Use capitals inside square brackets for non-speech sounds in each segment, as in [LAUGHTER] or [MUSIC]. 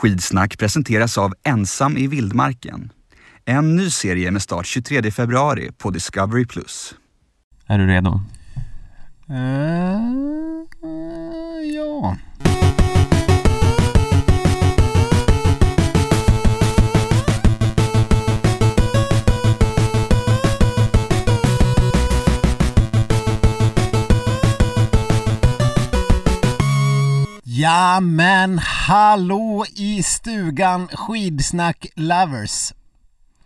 Skidsnack presenteras av Ensam i vildmarken. En ny serie med start 23 februari på Discovery+. Är du redo? Uh, ja. Ja men hallå i stugan skidsnack lovers!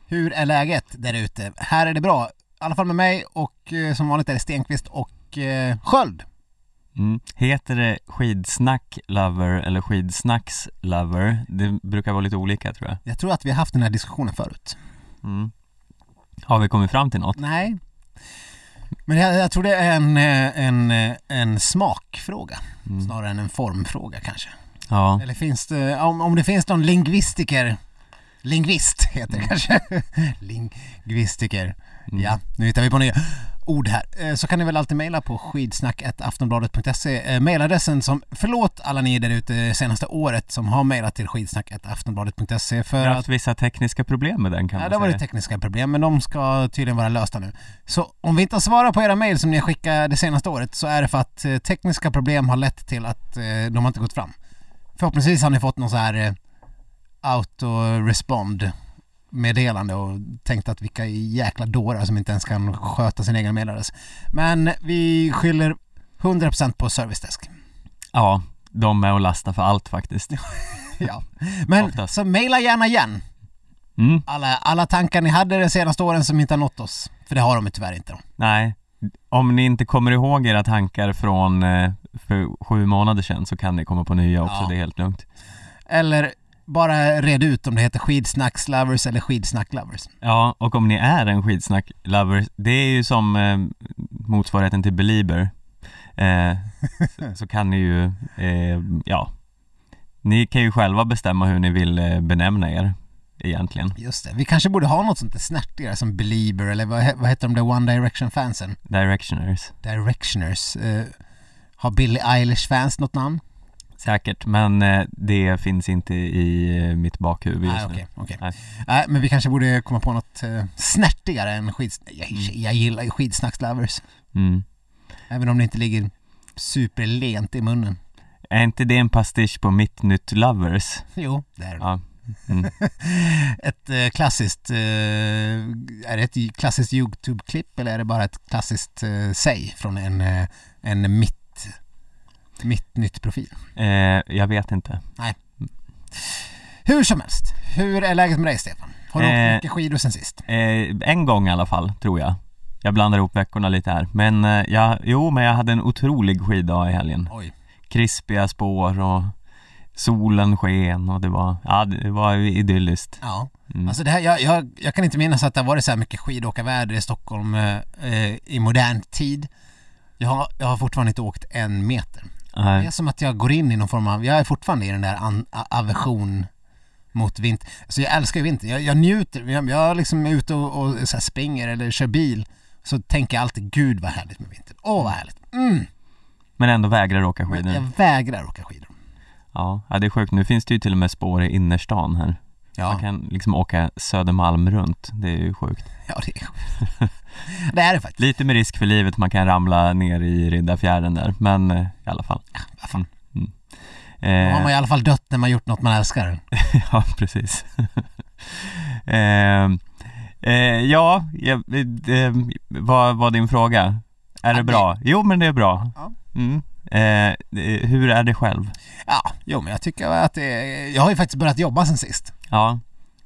Hur är läget där ute? Här är det bra, i alla fall med mig och eh, som vanligt är det Stenqvist och eh, Sköld. Mm. Heter det skidsnack lover eller skidsnacks lover? Det brukar vara lite olika tror jag. Jag tror att vi har haft den här diskussionen förut. Mm. Har vi kommit fram till något? Nej. Men jag, jag tror det är en, eh, en, eh, en smakfråga Mm. snarare än en formfråga kanske. Ja. Eller finns det, om, om det finns någon lingvistiker Lingvist heter det kanske. [LAUGHS] Lingvistiker. Mm. Ja, nu hittar vi på nya ord här. Eh, Så kan ni väl alltid mejla på skidsnack.aftonbladet.se. Eh, Mailadressen som, förlåt alla ni där ute senaste året som har mejlat till skidsnack.aftonbladet.se Vi för har att haft vissa tekniska problem med den kan Ja, man det har varit säga. tekniska problem men de ska tydligen vara lösta nu. Så om vi inte har svarat på era mejl som ni har skickat det senaste året så är det för att eh, tekniska problem har lett till att eh, de har inte gått fram. Förhoppningsvis har ni fått någon så här eh, auto-respond meddelande och tänkt att vilka jäkla dårar som inte ens kan sköta sin egen mailadress. Men vi skyller 100% på Service Desk. Ja, de är att lasta för allt faktiskt. [LAUGHS] ja. Men Oftast. så mejla gärna igen. Mm. Alla, alla tankar ni hade de senaste åren som inte har nått oss. För det har de tyvärr inte då. Nej, om ni inte kommer ihåg era tankar från eh, för sju månader sedan så kan ni komma på nya också, Ja. det är helt lugnt. Eller bara red ut om det heter skidsnackslovers eller skidsnacklovers. Ja, och om ni är en skidsnack-lover, det är ju som eh, motsvarigheten till Belieber eh, så, så kan ni ju, eh, ja Ni kan ju själva bestämma hur ni vill eh, benämna er egentligen Just det. Vi kanske borde ha något sånt där snärtigare som Belieber eller vad, vad heter de där One Direction fansen? Directioners Directioners. Eh, har Billie Eilish fans något namn? Säkert, men eh, det finns inte i eh, mitt bakhuvud just Nej, nu okej, okej. Nej. Men vi kanske borde komma på något eh, snärtigare än skids... Jag, Mm. jag gillar ju skidsnackslovers. mm. Även om det inte ligger superlent i munnen. Är inte det en pastisch på Mitt Nytt Lovers? Jo, det är det. Ja, mm. [LAUGHS] Ett klassiskt, är det ett klassiskt YouTube-klipp eller är det bara ett klassiskt säg från en, en mitt, mitt nytt profil? eh, jag vet inte Hur som helst, hur är läget med dig Stefan? Har du Eh, åkt mycket skidor sen sist? Eh, en gång i alla fall, tror jag. Jag blandar ihop veckorna lite här. Men eh, jag, jo, men jag hade en otrolig skiddag i helgen. Oj. Krispiga spår och solen sken och det var, ja det var idylliskt. Ja, Mm. alltså det här, jag, jag, jag kan inte minnas att det har varit så här mycket skidåkarväder i Stockholm eh, eh, i modern tid. Jag har, jag har fortfarande inte åkt en meter. Det Nej. är som att jag går in i någon form av, jag är fortfarande i den där an, a- aversion mot vinter. Så jag älskar ju vinter, jag, jag njuter, jag, jag liksom är ute och, och så springer eller kör bil så tänker jag alltid gud vad härligt med vinter. Åh vad härligt. Mm. Men ändå vägrar åka Men skidor. jag vägrar åka skidor. Ja. ja, det är sjukt. Nu finns det ju till och med spår i innerstan här. Ja, Man kan liksom åka Södermalm runt. Det är ju sjukt. ja det är sjukt. [LAUGHS] Det är det faktiskt. Lite med risk för livet, man kan ramla ner i Riddarfjärden där. Men eh, i alla fall. Vad fan. Eh, Då har man i alla fall dött när man gjort något man älskar. [LAUGHS] Ja, precis. [LAUGHS] eh, eh, ja, ja eh, vad var din fråga? Är Ja, det bra? Jo, men det är bra. Ja. Mm. Eh, eh, hur är det själv? Ja, jo men jag tycker att det är, Jag har ju faktiskt börjat jobba sen sist. Ja,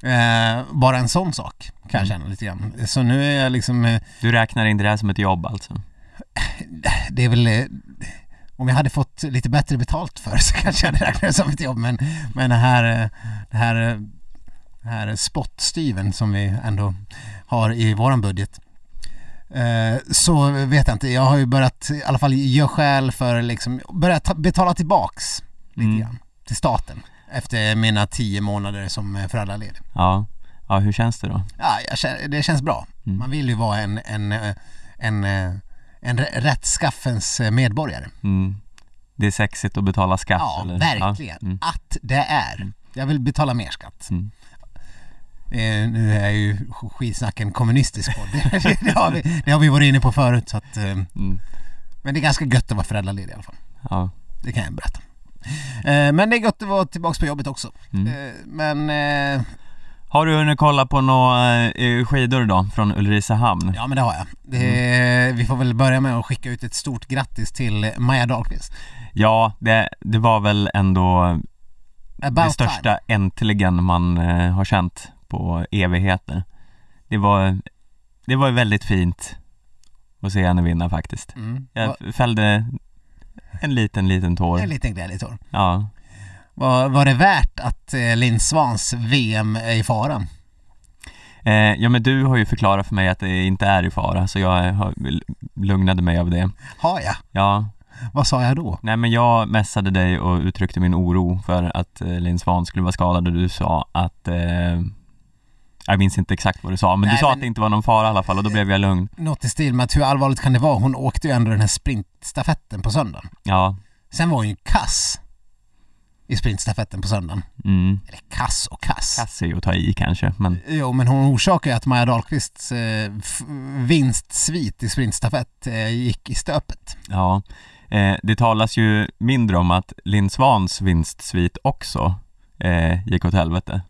Eh, bara en sån sak kan jag känna lite grann. Så nu är jag liksom, eh, du räknar inte det här som ett jobb alltså? [LAUGHS] det är väl eh, om jag hade fått lite bättre betalt för så kanske jag hade räknat det som ett jobb men, men det här, eh, det här, eh, det här spottstyven som vi ändå har i våran budget eh, så vet jag inte, jag har ju börjat i alla fall göra skäl för liksom, börjat ta, betala tillbaks lite Mm. grann till staten efter mina tio månader som föräldraledig. Ja. Ja, hur känns det då? Ja, känner, det känns bra. Mm. Man vill ju vara en, en, en, en rä- rättskaffens medborgare. Mm. Det är sexigt att betala skatt Ja, eller? verkligen. Ja. Mm. Att det är. Jag vill betala mer skatt. Mm. Eh, nu är ju skitsnack en kommunistisk podd. det, [LAUGHS] det, har vi, det har vi varit inne på förut. Så att, eh, Mm. men det är ganska gött att vara föräldraledig i alla fall. Ja. Det kan jag berätta. Eh, men det är gött att vara tillbaka på jobbet också. Mm. Eh, men eh, Har du hunnit kolla på några skidor då från Ulricehamn? ja men det har jag. Det, Vi får väl börja med att skicka ut ett stort grattis till Maja Dahlqvist. Ja, det, det var väl ändå About det största time. äntligen man har känt på evigheter. Det var, det var väldigt fint att se henne vinna faktiskt. Mm. Jag fällde en liten, liten tår. En liten glädjetår. Ja, Var, var det värt att eh, Linn Svans VM är i fara? eh, ja men du har ju förklarat för mig att det inte är i fara så jag har, lugnade mig av det. Har jag? Ja, Vad sa jag då? nej men jag messade dig och uttryckte min oro för att eh, Linn Svan skulle vara skadad och du sa att eh, jag minns inte exakt vad du sa, men Nej, du sa men- att det inte var någon fara i alla fall och då blev jag lugn. Något i stil med att hur allvarligt kan det vara? Hon åkte ju ändå den här sprintstafetten på söndagen. Ja, Sen var hon ju kass i sprintstafetten på söndagen. mm. Eller kass och kass. Kass är ju att ta i kanske, men Jo, men hon orsakade ju att Maja Dahlqvists eh, vinstsvit i sprintstafett eh, gick i stöpet. ja. Eh, det talas ju mindre om att Linn Svans vinstsvit också eh, gick åt helvete.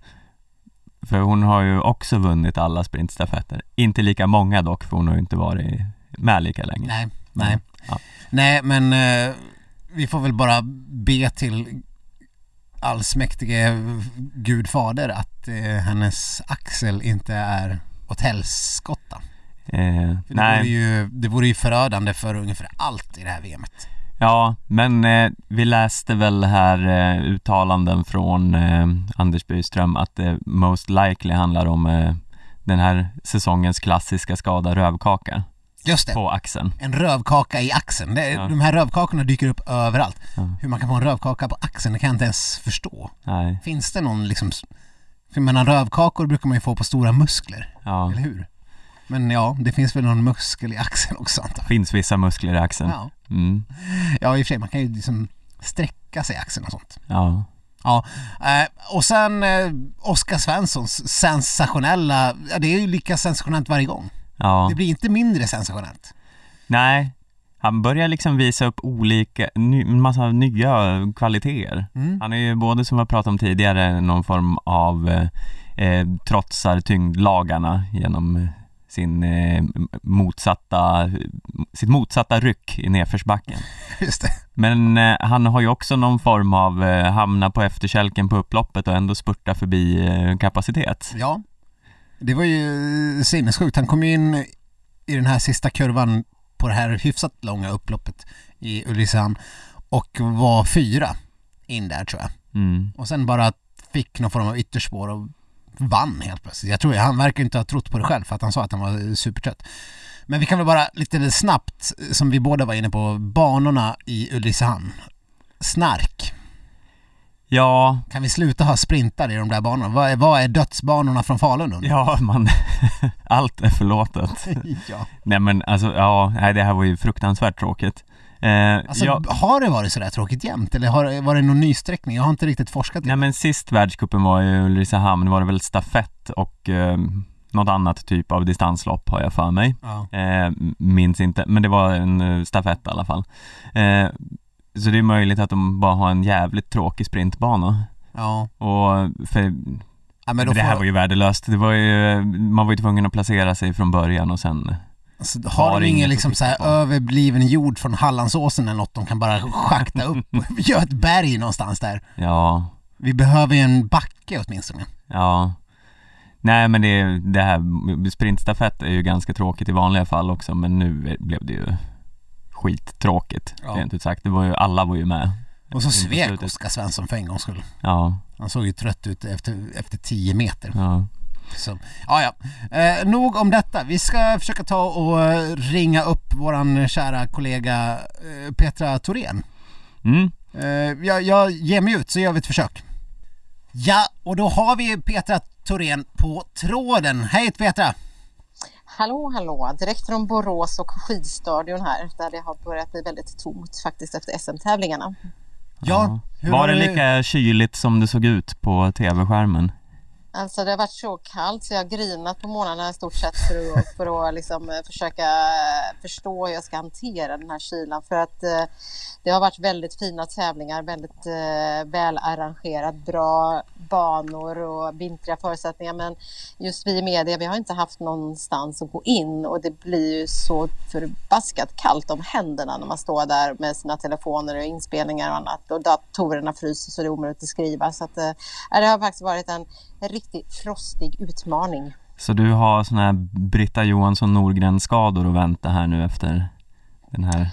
För hon har ju också vunnit alla sprintstafetter. Inte lika många dock, för hon har ju inte varit med lika länge. Nej, nej. Ja. Nej, men eh, vi får väl bara be till allsmäktige Gud fader att eh, hennes axel inte är åt helskotta. Eh, det, nej. vore ju, det vore ju förödande för ungefär allt i det här VMet. Ja, men eh, vi läste väl här eh, uttalanden från eh, Anders Byström att det most likely handlar om eh, den här säsongens klassiska skada rövkaka Just det, på axeln. en rövkaka i axeln. Det, Ja. De här rövkakorna dyker upp överallt. Ja. Hur man kan få en rövkaka på axeln, det kan jag inte ens förstå. Nej, Finns det någon liksom... För jag menar rövkakor brukar man ju få på stora muskler, ja. eller hur? Men ja, det finns väl någon muskel i axeln också antar jag. Finns vissa muskler i axeln. Ja. Mm. ja, i och för sig, man kan ju liksom sträcka sig i axeln och sånt. Ja. Ja, eh, och sen eh, Oskar Svenssons sensationella, ja, det är ju lika sensationellt varje gång. Ja. Det blir inte mindre sensationellt. Nej, han börjar liksom visa upp olika, ny, massa nya kvaliteter. Mm. Han är ju både som vi har pratat om tidigare någon form av eh, eh, trotsar tyngdlagarna genom sin eh, motsatta, sitt motsatta ryck i nedförsbacken. [LAUGHS] Just det. Men eh, han har ju också någon form av eh, hamna på efterkälken på upploppet och ändå spurta förbi eh, kapacitet. Ja. Det var ju sinnessjukt. Han kom ju in i den här sista kurvan på det här hyfsat långa upploppet i Ulricehamn och var fyra in där tror jag. Mm. Och sen bara fick någon form av ytterspår och vann helt plötsligt. Jag tror han verkar inte ha trott på det själv för att han sa att han var supertrött. Men vi kan väl bara lite snabbt, som vi båda var inne på, banorna i Ulricehamn. Snark. Ja, Kan vi sluta ha sprintar i de där banorna? Vad är, vad är dödsbanorna från Falun? jag? ja man, [LAUGHS] allt är förlåtet. [LAUGHS] ja. Nej men alltså, ja, nej det här var ju fruktansvärt tråkigt. Eh, Alltså, ja, har det varit sådär tråkigt jämt? Eller har, var det någon nysträckning? Jag har inte riktigt forskat i nej det. men sist världscupen var i Ulricehamn var det väl stafett och eh, något annat typ av distanslopp har jag för mig. Ja. Eh, minns inte, men det var en eh, stafett i alla fall. Eh, så det är möjligt att de bara har en jävligt tråkig sprintbana. ja. Och för, ja det här får, var ju värdelöst. Det var ju, man var ju tvungen att placera sig från början och sen alltså, har har de ingen liksom så här överbliven jord från Hallandsåsen eller något de kan bara schakta upp [LAUGHS] och göra ett berg någonstans där? Ja, Vi behöver ju en backe åtminstone. ja Nej men det, det här, sprintstafett är ju ganska tråkigt i vanliga fall också men nu blev det ju skittråkigt Ja. rent ut sagt. Det var ju, alla var ju med. Och så svek. Oskar Svensson för en gångs skull. Ja, Han såg ju trött ut efter, efter 10 meter. ja. Så, ja, ja. Eh, nog om detta. Vi ska försöka ta och eh, ringa upp våran kära kollega eh, Petra Thorén. Mm. Eh, jag, jag ger mig ut så gör vi ett försök. Ja, och då har vi Petra Thorén på tråden. Hej Petra! Hallå, hallå! Direkt från Borås och skidstadion här där det har börjat bli väldigt tomt faktiskt efter SM-tävlingarna. Ja, hur Var det du- lika kyligt som det såg ut på tv-skärmen? Alltså det har varit så kallt så jag har grinat på morgnarna i stort sett för att, [LAUGHS] för att liksom eh, försöka förstå hur jag ska hantera den här kylan. För att eh, det har varit väldigt fina tävlingar, väldigt eh, välarrangerat, bra banor och vintriga förutsättningar. Men just vi i media, vi har inte haft någonstans att gå in och det blir ju så förbaskat kallt om händerna när man står där med sina telefoner och inspelningar och annat. Och datorerna fryser så det är omöjligt att skriva. Så att, eh, det har faktiskt varit en en riktigt frostig utmaning. Så du har såna här Britta Johansson Norgren-skador att vänta här nu efter den här Precis,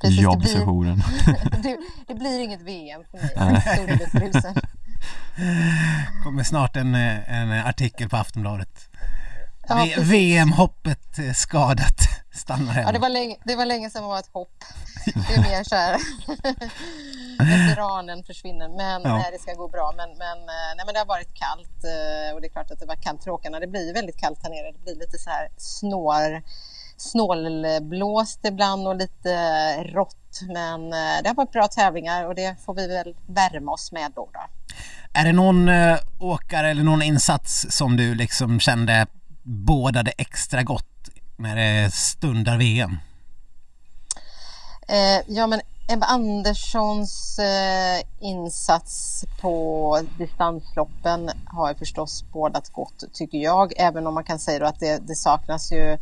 det blir- jobbsessionen? [LAUGHS] Det, det blir inget VM för mig. Kommer snart en, eh, en artikel på Aftonbladet. Ja. VM-hoppet eh, skadat, stannar hemma. Ja, det var länge, det var länge sedan det var ett hopp. [LAUGHS] Det är mer så här. Veteranen försvinner. Men Ja. nej, det ska gå bra. Men, men, eh, nej, men det har varit kallt eh, och det är klart att det var kallt för åkarna. Det blir väldigt kallt här nere. Det blir lite så här snår, snålblåst ibland och lite rått. Men eh, det har varit bra tävlingar och det får vi väl värma oss med då. då. Är det någon eh, åkare eller någon insats som du liksom kände bådade extra gott när det stundar VM? Eh, ja, men Ebba Anderssons eh, insats på distansloppen har ju förstås bådat gott tycker jag. Även om man kan säga då att det, det saknas ju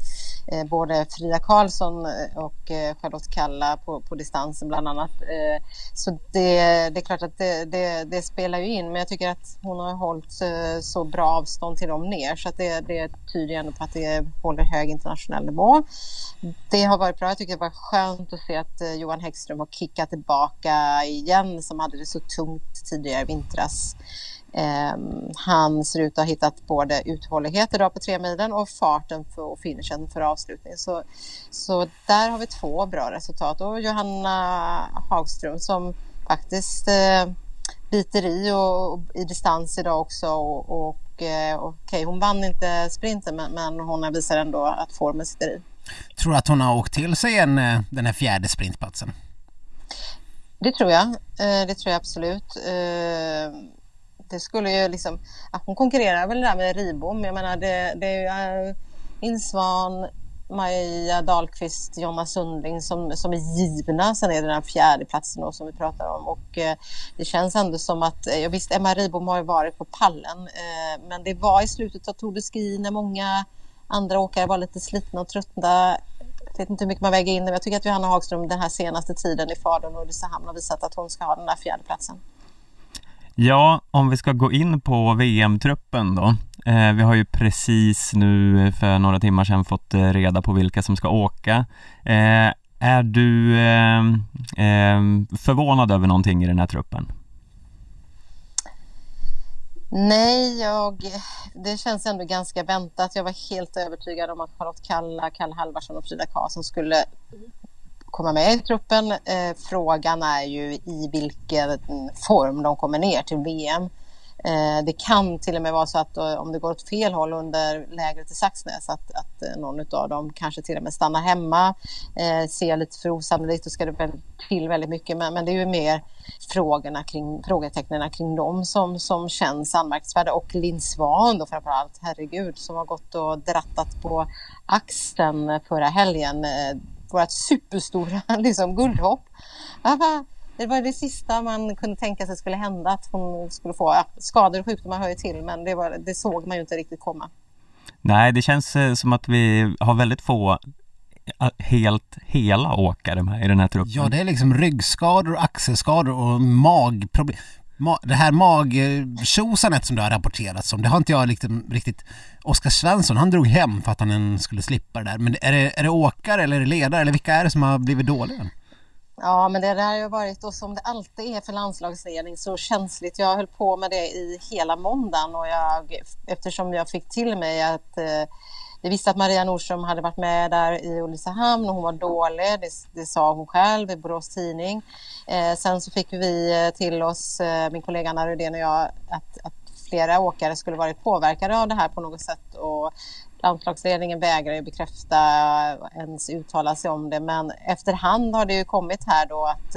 eh, både Frida Karlsson eh, och eh, Charlotte Kalla på, på distansen bland annat. Eh, så det, det är klart att det, det, det spelar ju in. Men jag tycker att hon har hållit eh, så bra avstånd till dem ner så att det, det tyder ju ändå på att det håller hög internationell nivå. Det har varit bra. Jag tycker det var skönt att se att eh, Johan Häggström har kicka tillbaka igen som hade det så tungt tidigare i vintras. Ehm, han ser ut att ha hittat både uthållighet idag på tre milen och farten för, och finishen för avslutning. Så, så där har vi två bra resultat. Och Johanna Hagström som faktiskt eh, biter i och, och i distans idag också. Och, och, eh, Okej, hon vann inte sprinten men, men hon visar ändå att formen sitter i. Tror du att hon har åkt till sig en, eh, den här fjärde sprintplatsen? Det tror jag. Eh, det tror jag absolut. Eh, det skulle ju liksom... Hon konkurrerar väl där med Ribom. Jag menar det, det är ju eh, Svan, Maja Dahlqvist, Jonna Sundling som, som är givna. Sen är det den här fjärdeplatsen då som vi pratar om. Och eh, det känns ändå som att, eh, ja, visst Emma Ribom har ju varit på pallen. eh, Men det var i slutet av Tour de Ski när många andra åkare var lite slitna och trötta. Jag vet inte hur mycket man väger in det, men jag tycker att Johanna Hagström den här senaste tiden i Falun och Ulricehamn har visat att hon ska ha den där fjärdeplatsen. Ja, om vi ska gå in på VM-truppen då. Eh, vi har ju precis nu eh, för några timmar sedan fått eh, reda på vilka som ska åka. Eh, är du eh, eh, förvånad över någonting i den här truppen? Nej, jag, det känns ändå ganska väntat. Jag var helt övertygad om att Charlotte Kalla, Kalle Halvarsson och Frida Karlsson skulle komma med i truppen. Eh, frågan är ju i vilken form de kommer ner till VM. Eh, det kan till och med vara så att eh, om det går åt fel håll under lägret i Saxnäs att, att eh, någon av dem kanske till och med stannar hemma. Eh, ser lite för osannolikt och ska det väl till väldigt mycket men, men det är ju mer frågorna kring, frågetecknen kring dem som, som känns anmärkningsvärda och Linn Svahn då framförallt, herregud, som har gått och drattat på axeln förra helgen. Eh, vårt superstora [LAUGHS] liksom, guldhopp det var det sista man kunde tänka sig skulle hända, att hon skulle få ja, skador och sjukdomar hör ju till, men det, var, det såg man ju inte riktigt komma. Nej, det känns eh, som att vi har väldigt få eh, helt hela åkare med i den här truppen. Ja, det är liksom ryggskador, axelskador och magproblem. Ma det här magtjosanet som det har rapporterats om, det har inte jag liksom riktigt... Oskar Svensson, han drog hem för att han skulle slippa det där. Men är det, är det åkare eller är det ledare eller vilka är det som har blivit dåliga? Ja, men det där har ju varit, och som det alltid är för landslagsledning, så känsligt. Jag höll på med det i hela måndagen och jag, eftersom jag fick till mig att eh, vi visste att Maria Nordström hade varit med där i Ulricehamn och hon var dålig, det, det sa hon själv i Borås Tidning. Eh, sen så fick vi eh, till oss, eh, min kollega Anna Rydén och jag, att, att flera åkare skulle varit påverkade av det här på något sätt. Och landslagsledningen vägrar ju bekräfta ens uttala sig om det men efterhand har det ju kommit här då att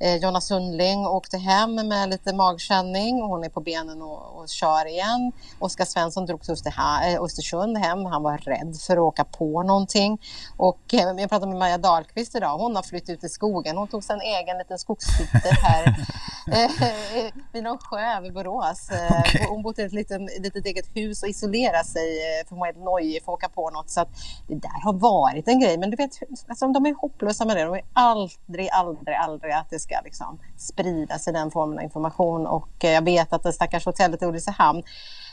Eh, Jonna Sundling åkte hem med lite magkänning. Hon är på benen och, och kör igen. Oskar Svensson drog till eh, Östersund hem. Han var rädd för att åka på någonting. Och eh, jag pratade med Maja Dahlqvist idag. Hon har flyttat ut i skogen. Hon tog sig en egen liten skogshytte här [LAUGHS] eh, vid någon sjö vid Borås. Okay. Hon bodde i ett litet, litet eget hus och isolerade sig för hon var helt nojig för att åka på något. Så att det där har varit en grej. Men du vet, alltså, de är hopplösa med det. De är aldrig, aldrig, aldrig att det ska liksom spridas i den formen av information och eh, jag vet att det stackars hotellet i Ulricehamn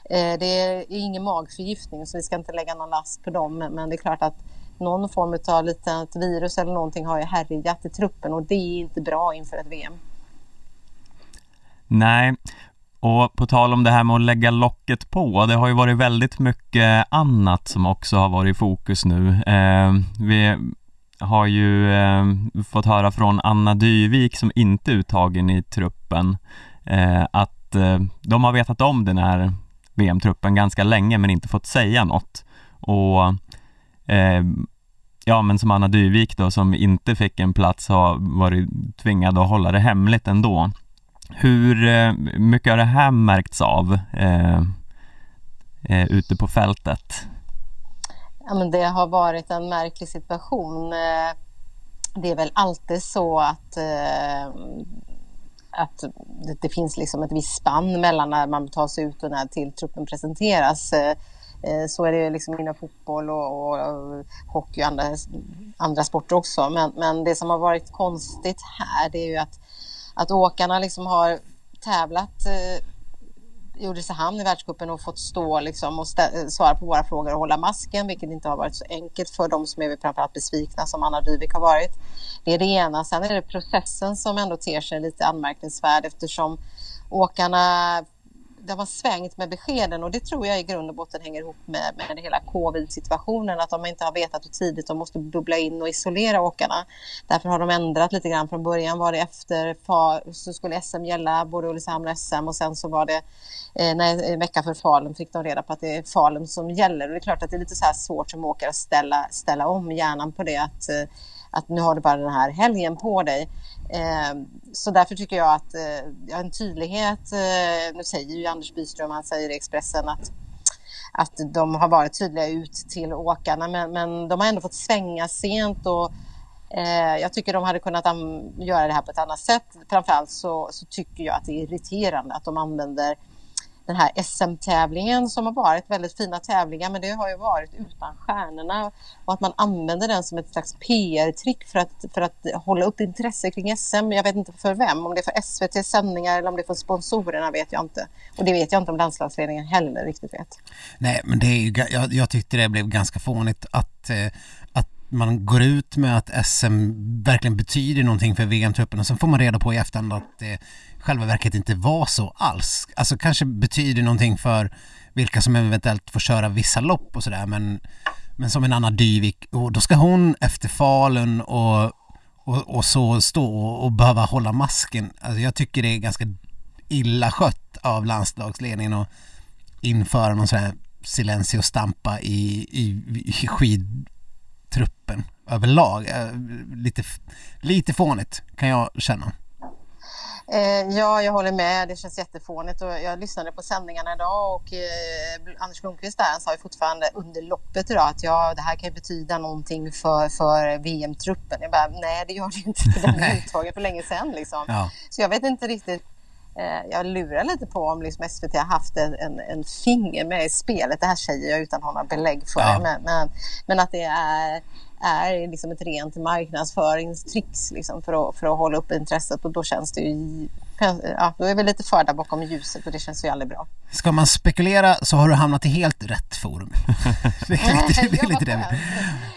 eh, det är ingen magförgiftning så vi ska inte lägga någon last på dem men det är klart att någon form av litet virus eller någonting har ju härjat i truppen och det är inte bra inför ett VM. Nej, och på tal om det här med att lägga locket på, det har ju varit väldigt mycket annat som också har varit i fokus nu. Eh, vi har ju eh, fått höra från Anna Dyvik som inte är uttagen i truppen eh, att eh, de har vetat om den här VM-truppen ganska länge men inte fått säga något. Och eh, ja, men som Anna Dyvik då som inte fick en plats har varit tvingad att hålla det hemligt ändå. Hur eh, mycket har det här märkts av eh, eh, ute på fältet? Ja, men det har varit en märklig situation. Eh, det är väl alltid så att, eh, att det finns liksom ett visst spann mellan när man tas ut och när till truppen presenteras. Eh, så är det liksom inom fotboll och, och hockey och andra, andra sporter också. Men, men det som har varit konstigt här det är ju att, att åkarna liksom har tävlat i Ulricehamn i världscupen och fått stå liksom och eh, svara på våra frågor och hålla masken, vilket inte har varit så enkelt för de som är framförallt besvikna som Anna Dyvik har varit. Det är det ena. Sen är det processen som ändå ter sig lite anmärkningsvärd eftersom åkarna det har svängt med beskeden och det tror jag i grund och botten hänger ihop med, med hela covid-situationen. Att de inte har vetat hur tidigt de måste bubbla in och isolera åkarna. Därför har de ändrat lite grann. Från början var det efter så skulle SM gälla både Ulricehamn och SM och sen så var det eh, när, en vecka för Falun fick de reda på att det är Falun som gäller. Och det är klart att det är lite så här svårt som åkare att ställa, ställa om hjärnan på det. Att, eh, att nu har du bara den här helgen på dig. Eh, så därför tycker jag att eh, en tydlighet, eh, nu säger ju Anders Byström, han säger i Expressen att att de har varit tydliga ut till åkarna men, men de har ändå fått svänga sent och eh, jag tycker de hade kunnat göra det här på ett annat sätt. Framförallt så, så tycker jag att det är irriterande att de använder den här SM-tävlingen som har varit väldigt fina tävlingar men det har ju varit utan stjärnorna och att man använder den som ett slags PR-trick för att, för att hålla upp intresse kring SM. Jag vet inte för vem, om det är för SVT sändningar eller om det är för sponsorerna vet jag inte. Och det vet jag inte om landslagsledningen heller riktigt vet. Nej, men det är ju, jag, jag tyckte det blev ganska fånigt att, eh, att man går ut med att SM verkligen betyder någonting för VM-truppen och sen får man reda på i efterhand att det själva verket inte var så alls. Alltså kanske betyder någonting för vilka som eventuellt får köra vissa lopp och sådär men, men som en Anna Dyvik, och då ska hon efter Falun och, och, och så stå och, och behöva hålla masken. Alltså jag tycker det är ganska illa skött av landslagsledningen att införa någon sån här silencio stampa i, i, i skidtruppen överlag. Eh, lite, lite fånigt kan jag känna. Eh, ja, jag håller med. Det känns jättefånigt. Och jag lyssnade på sändningarna idag och eh, Anders Blomqvist där sa ju fortfarande under loppet idag att ja, det här kan betyda någonting för, för VM-truppen. Jag bara, nej det gör det inte [LAUGHS] för den är uttagen för länge sedan. Liksom. Ja. Så jag vet inte riktigt. Eh, jag lurar lite på om liksom SVT har haft en, en, en, finger med i spelet. Det här säger jag utan att ha några belägg för ja. det. Men, men, men att det är är liksom ett rent marknadsföringstrix liksom för, att, för att hålla upp intresset och då känns det ju Ja, då är vi lite förda bakom ljuset och det känns ju aldrig bra. Ska man spekulera så har du hamnat i helt rätt forum. [LAUGHS] det är lite det. det, är lite det.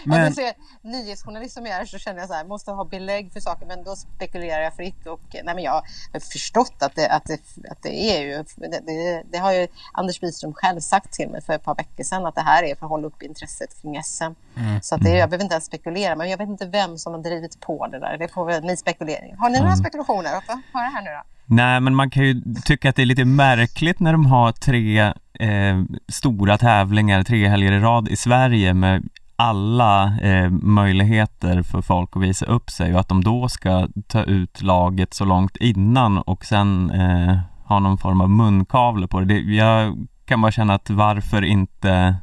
Men- Men... Ser, nyhetsjournalist som jag är så känner jag så här, måste ha belägg för saker men då spekulerar jag fritt och nej men jag har förstått att det, att det, att det är ju, det, det, det har ju Anders Byström själv sagt till mig för ett par veckor sedan att det här är för att hålla upp intresset kring SM. Mm. Så att det, jag behöver inte ens spekulera men jag vet inte vem som har drivit på det där. Det får väl ni spekulera. Har ni några spekulationer? Få höra här nu då. Nej, men man kan ju tycka att det är lite märkligt när de har tre eh, stora tävlingar, tre helger i rad i Sverige med alla eh, möjligheter för folk att visa upp sig och att de då ska ta ut laget så långt innan och sen eh, ha någon form av munkavle på det. det. Jag kan bara känna att varför inte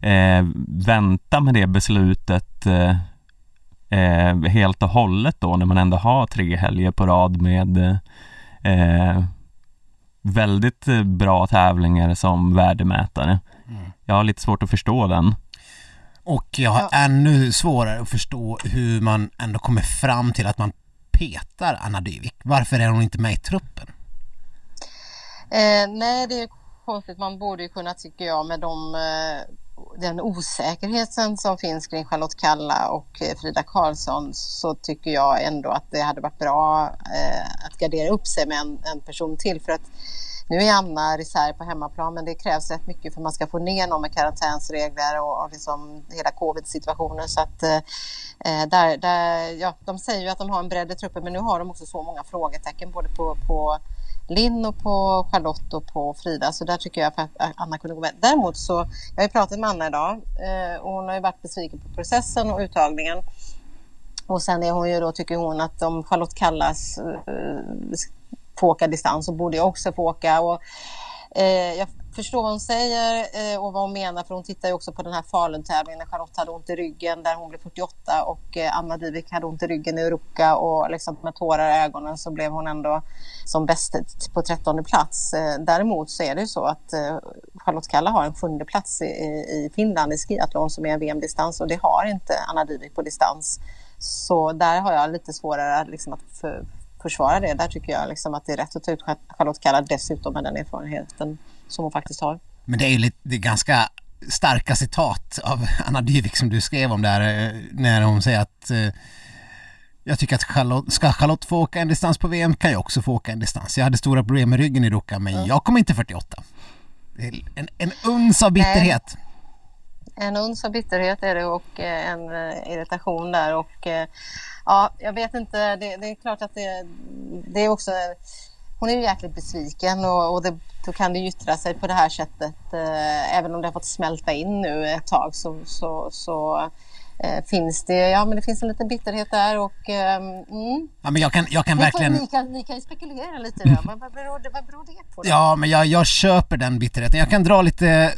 eh, vänta med det beslutet eh, eh, helt och hållet då när man ändå har tre helger på rad med eh, eh, väldigt eh, bra tävlingar som värdemätare. Jag har lite svårt att förstå den. Och jag har ännu svårare att förstå hur man ändå kommer fram till att man petar Anna Dyvik. Varför är hon inte med i truppen? Eh, nej, det är konstigt. Man borde ju kunna, tycker jag, med de, eh, den osäkerheten som finns kring Charlotte Kalla och eh, Frida Karlsson så tycker jag ändå att det hade varit bra eh, att gardera upp sig med en, en person till. För att nu är Anna reserv på hemmaplan men det krävs rätt mycket för att man ska få ner någon med karantänsregler och, och liksom hela covid-situationen. Så att, eh, eh där, där, ja, de säger ju att de har en bredd i truppen men nu har de också så många frågetecken både på, på Linn och på Charlotte och på Frida. Så där tycker jag att eh, Anna kunde gå med. Däremot så, jag har ju pratat med Anna idag eh, och hon har ju varit besviken på processen och uttagningen. Och sen är hon ju då, tycker hon, att om Charlotte kallas eh, eh få åka distans så borde jag också få åka. Och, eh, jag förstår vad hon säger eh, och vad hon menar för hon tittar ju också på den här Falun-tävlingen när Charlotte hade ont i ryggen där hon blev 48 och eh, Anna Dyvik hade ont i ryggen i Ruka och liksom med tårar i ögonen så blev hon ändå som bäst på 13 plats. Eh, däremot så är det ju så att eh, Charlotte Kalla har en sjunde plats i, i Finland i skiathlon som är en VM-distans och det har inte Anna Dyvik på distans. Så där har jag lite svårare liksom att för, försvara det. Där tycker jag liksom att det är rätt att ta ut Charlotte Kalla dessutom med den erfarenheten som hon faktiskt har. Men det är ju lite, det är ganska starka citat av Anna Dyvik som du skrev om där eh, när hon säger att eh, jag tycker att Charlotte, ska Charlotte få åka en distans på VM kan jag också få åka en distans. Jag hade stora problem med ryggen i Ruka men jag kommer inte 48. Det är en, en uns av bitterhet. En uns av bitterhet är det och eh, en irritation där och ja, jag vet inte. Det, det är klart att det, det är också hon är ju jäkligt besviken och, och det, då kan det yttra sig på det här sättet. Eh, även om det har fått smälta in nu ett tag så, så, så eh, finns det, ja men det finns en liten bitterhet där och eh, mm. Ja men jag kan, jag kan verkligen... Ni kan, ni kan ju spekulera lite där. Vad, vad, beror, det, vad beror det på? Då? Ja men jag, jag köper den bitterheten. Jag kan dra lite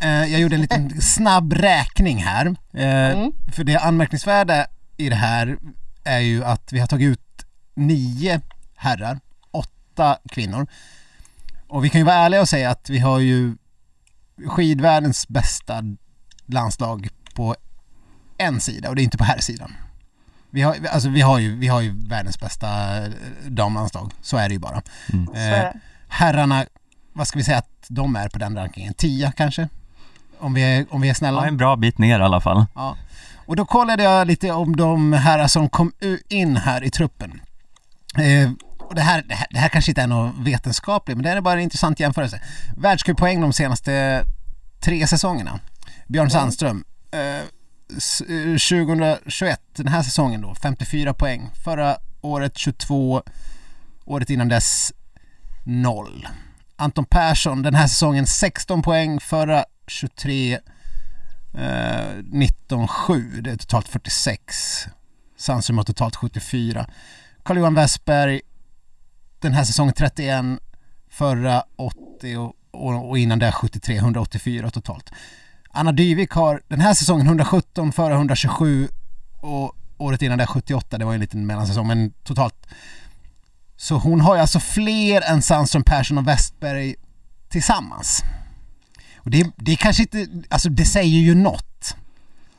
eh, jag gjorde en liten [LAUGHS] snabb räkning här. Eh, mm. För det anmärkningsvärda i det här är ju att vi har tagit ut nio herrar åtta kvinnor. Och vi kan ju vara ärliga och säga att vi har ju skidvärldens bästa landslag på en sida och det är inte på här sidan. Vi har, alltså vi har, ju, vi har ju världens bästa damlandslag, så är det ju bara. Mm. Eh, herrarna, vad ska vi säga att de är på den rankingen? Tia kanske? Om vi är, om vi är snälla? Ja, en bra bit ner i alla fall. Ja. Och då kollade jag lite om de herrar som kom in här i truppen. Eh, och det här, det här, det här kanske inte är något vetenskapligt men det är bara en intressant jämförelse. Världscuppoäng de senaste tre säsongerna. Björn Sandström, eh, 2021, den här säsongen då, 54 poäng. Förra året 22, året innan dess 0. Anton Persson, den här säsongen 16 poäng, förra 23, eh, 19, 7. Det är totalt 46. Sandström har totalt 74. Carl-Johan Westberg, den här säsongen 31, förra 80 och, och, och innan det 73, 184 totalt. Anna Dyvik har den här säsongen 117, förra 127 och året innan det 78, det var en liten mellansäsong men totalt. Så hon har ju alltså fler än Sandström, Persson och Westberg tillsammans. Och det, det kanske inte, alltså det säger ju något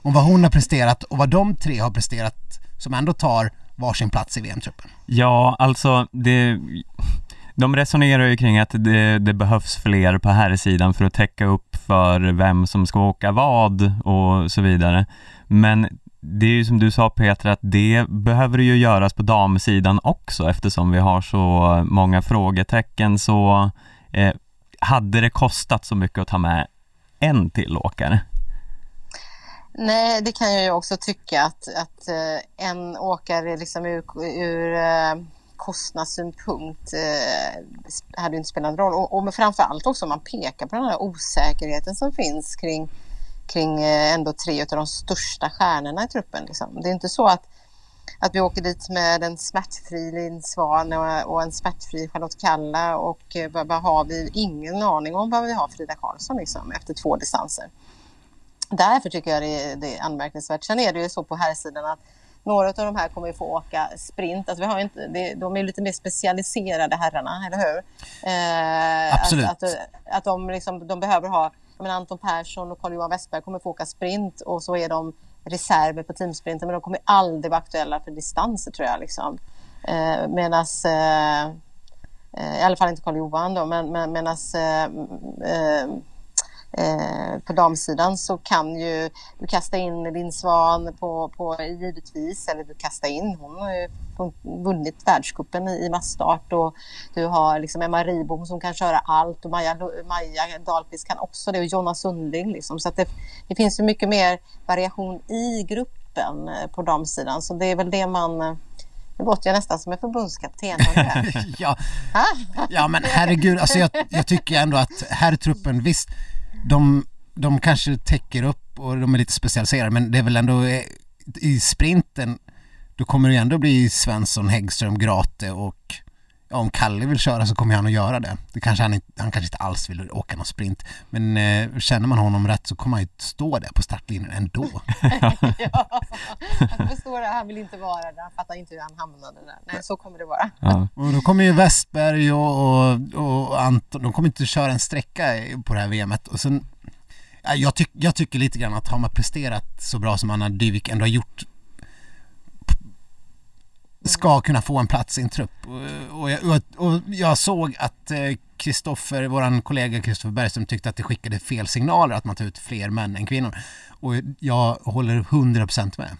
om vad hon har presterat och vad de tre har presterat som ändå tar varsin plats i VM-truppen. Ja, alltså det, de resonerar ju kring att det, det behövs fler på här sidan för att täcka upp för vem som ska åka vad och så vidare. Men det är ju som du sa Peter att det behöver ju göras på damsidan också eftersom vi har så många frågetecken så eh, hade det kostat så mycket att ta med en till åkare? Nej, det kan jag ju också tycka att, att eh, en åkare liksom ur, ur eh, kostnadssynpunkt eh, hade inte spelat någon roll. Och, och framförallt också om man pekar på den här osäkerheten som finns kring, kring eh, ändå tre av de största stjärnorna i truppen. Liksom. Det är inte så att, att vi åker dit med en smärtfri Linn Svan och, och, en smärtfri Charlotte Kalla och eh, vad har vi ingen aning om vad vi har Frida Karlsson liksom, efter två distanser. Därför tycker jag det är, det är anmärkningsvärt. Sen är det ju så på här sidan att några av de här kommer ju få åka sprint. Alltså vi har inte, det, de är lite mer specialiserade herrarna, eller hur? Eh, Absolut. Att, att, att de, liksom, de behöver ha, men Anton Persson och Carl-Johan Westberg kommer få åka sprint och så är de reserver på teamsprinten men de kommer aldrig vara aktuella för distanser tror jag. Liksom. Eh, Medan eh, eh, i alla fall inte Carl-Johan då, men, men medan eh, eh på damsidan så kan ju du kasta in din svan på, på givetvis, eller du kastar in, hon har ju vunnit världscupen i, i massstart och du har liksom Emma Ribom som kan köra allt och Maja, Maja Dahlqvist kan också det och Jonna Sundling liksom. Så att det, det finns ju mycket mer variation i gruppen eh, på damsidan så det är väl det man eh, nu låter jag nästan som en förbundskapten. [LAUGHS] ja. ja, men herregud, alltså jag, jag tycker ändå att herrtruppen, visst, de, de kanske täcker upp och de är lite specialiserade men det är väl ändå eh, i sprinten då kommer det ju ändå bli Svensson, Häggström, Grate och ja, om Kalle vill köra så kommer han att göra det. det kanske han, han kanske inte alls vill åka någon sprint men eh, känner man honom rätt så kommer han ju stå där på startlinjen ändå. [LAUGHS] [LAUGHS] ja, han förstår det. Han vill inte vara där. Han fattar inte hur han hamnade där. Nej, så kommer det vara. Ja. Och då kommer ju Westberg och, och, och Anton, de kommer inte köra en sträcka på det här VMet och sen jag, tyck, jag tycker lite grann att har man presterat så bra som Anna Dyvik ändå har gjort ska kunna få en plats i en trupp. Och jag, och jag såg att Kristoffer, eh, våran kollega Kristoffer Bergström tyckte att det skickade fel signaler att man tar ut fler män än kvinnor. Och jag håller 100% med.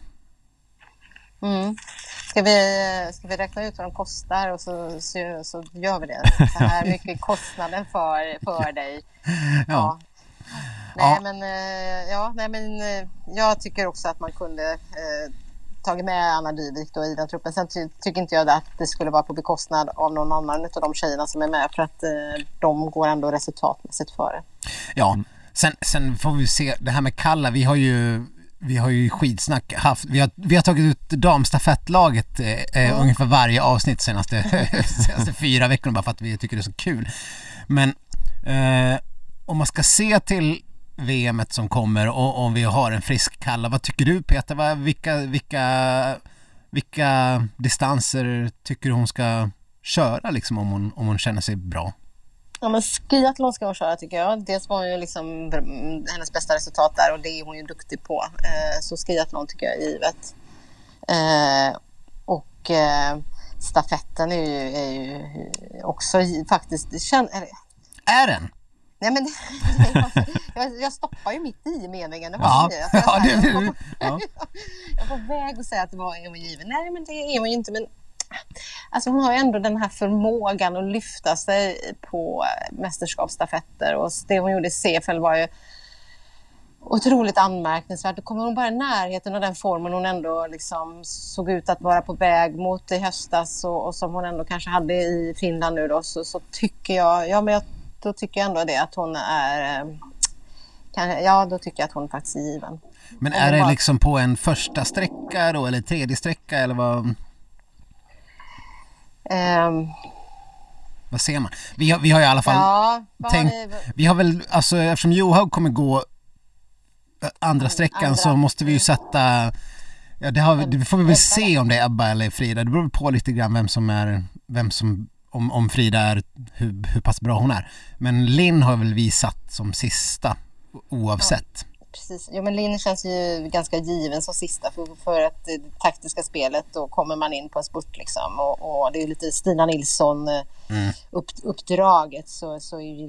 Mm. Ska, vi, ska vi räkna ut vad de kostar och så, så, så gör vi det. Så [LAUGHS] här mycket kostnaden för, för dig. Ja. ja. Nej, ja. men, eh, ja, nej, men eh, jag tycker också att man kunde eh, tagit med Anna Dyvik då i den truppen. Sen ty tycker inte jag att det skulle vara på bekostnad av någon annan av de tjejerna som är med för att eh, de går ändå resultatmässigt före. Ja, sen, sen får vi se det här med Kalla. Vi har ju vi har ju skitsnack haft, vi har, vi har tagit ut damstafettlaget eh, mm. ungefär varje avsnitt senaste, [LAUGHS] senaste fyra veckorna bara för att vi tycker det är så kul. Men eh, om man ska se till VMet som kommer och om vi har en frisk Kalla. Vad tycker du Peter? Vad, vilka, vilka, vilka distanser tycker du hon ska köra liksom om hon, om hon känner sig bra? Ja men skiathlon ska hon köra tycker jag. Dels var hon ju liksom hennes bästa resultat där och det är hon ju duktig på. Eh, så skiathlon tycker jag är givet. Eh, och eh, stafetten är ju, är ju också faktiskt... Är den? Nej men [LAUGHS] jag, jag stoppar ju mitt i meningen. Det ja. jag, [LAUGHS] ja, det, jag, var, ja. [LAUGHS] jag var på väg att säga att det var hon given. Nej men det är hon ju inte. Men alltså hon har ju ändå den här förmågan att lyfta sig på mästerskapsstafetter och det hon gjorde i Seefeld var ju otroligt anmärkningsvärt. Då kommer hon bara i närheten av den formen hon ändå liksom såg ut att vara på väg mot i höstas och, och som hon ändå kanske hade i Finland nu då så, så tycker jag, ja men jag då tycker jag ändå det att hon är eh, ja, då tycker jag att hon faktiskt är given. Men är det bara... liksom på en första sträcka då eller tredje sträcka eller vad? Um... Vad ser man? Vi har, vi har i alla fall ja, tänkt, vi... vi... har väl, alltså eftersom Johaug kommer gå eh, andra sträckan andra. så måste vi ju sätta Ja det, har, det får vi väl se om det är Ebba eller Frida, det beror på lite grann vem som är, vem som om, om Frida är, hur, hur pass bra hon är. Men Linn har väl visat som sista oavsett precis. Jo, men Linn känns ju ganska given som sista för, för att det taktiska spelet då kommer man in på en spurt liksom och, och det är lite Stina Nilsson eh, mm. upp, så, så är ju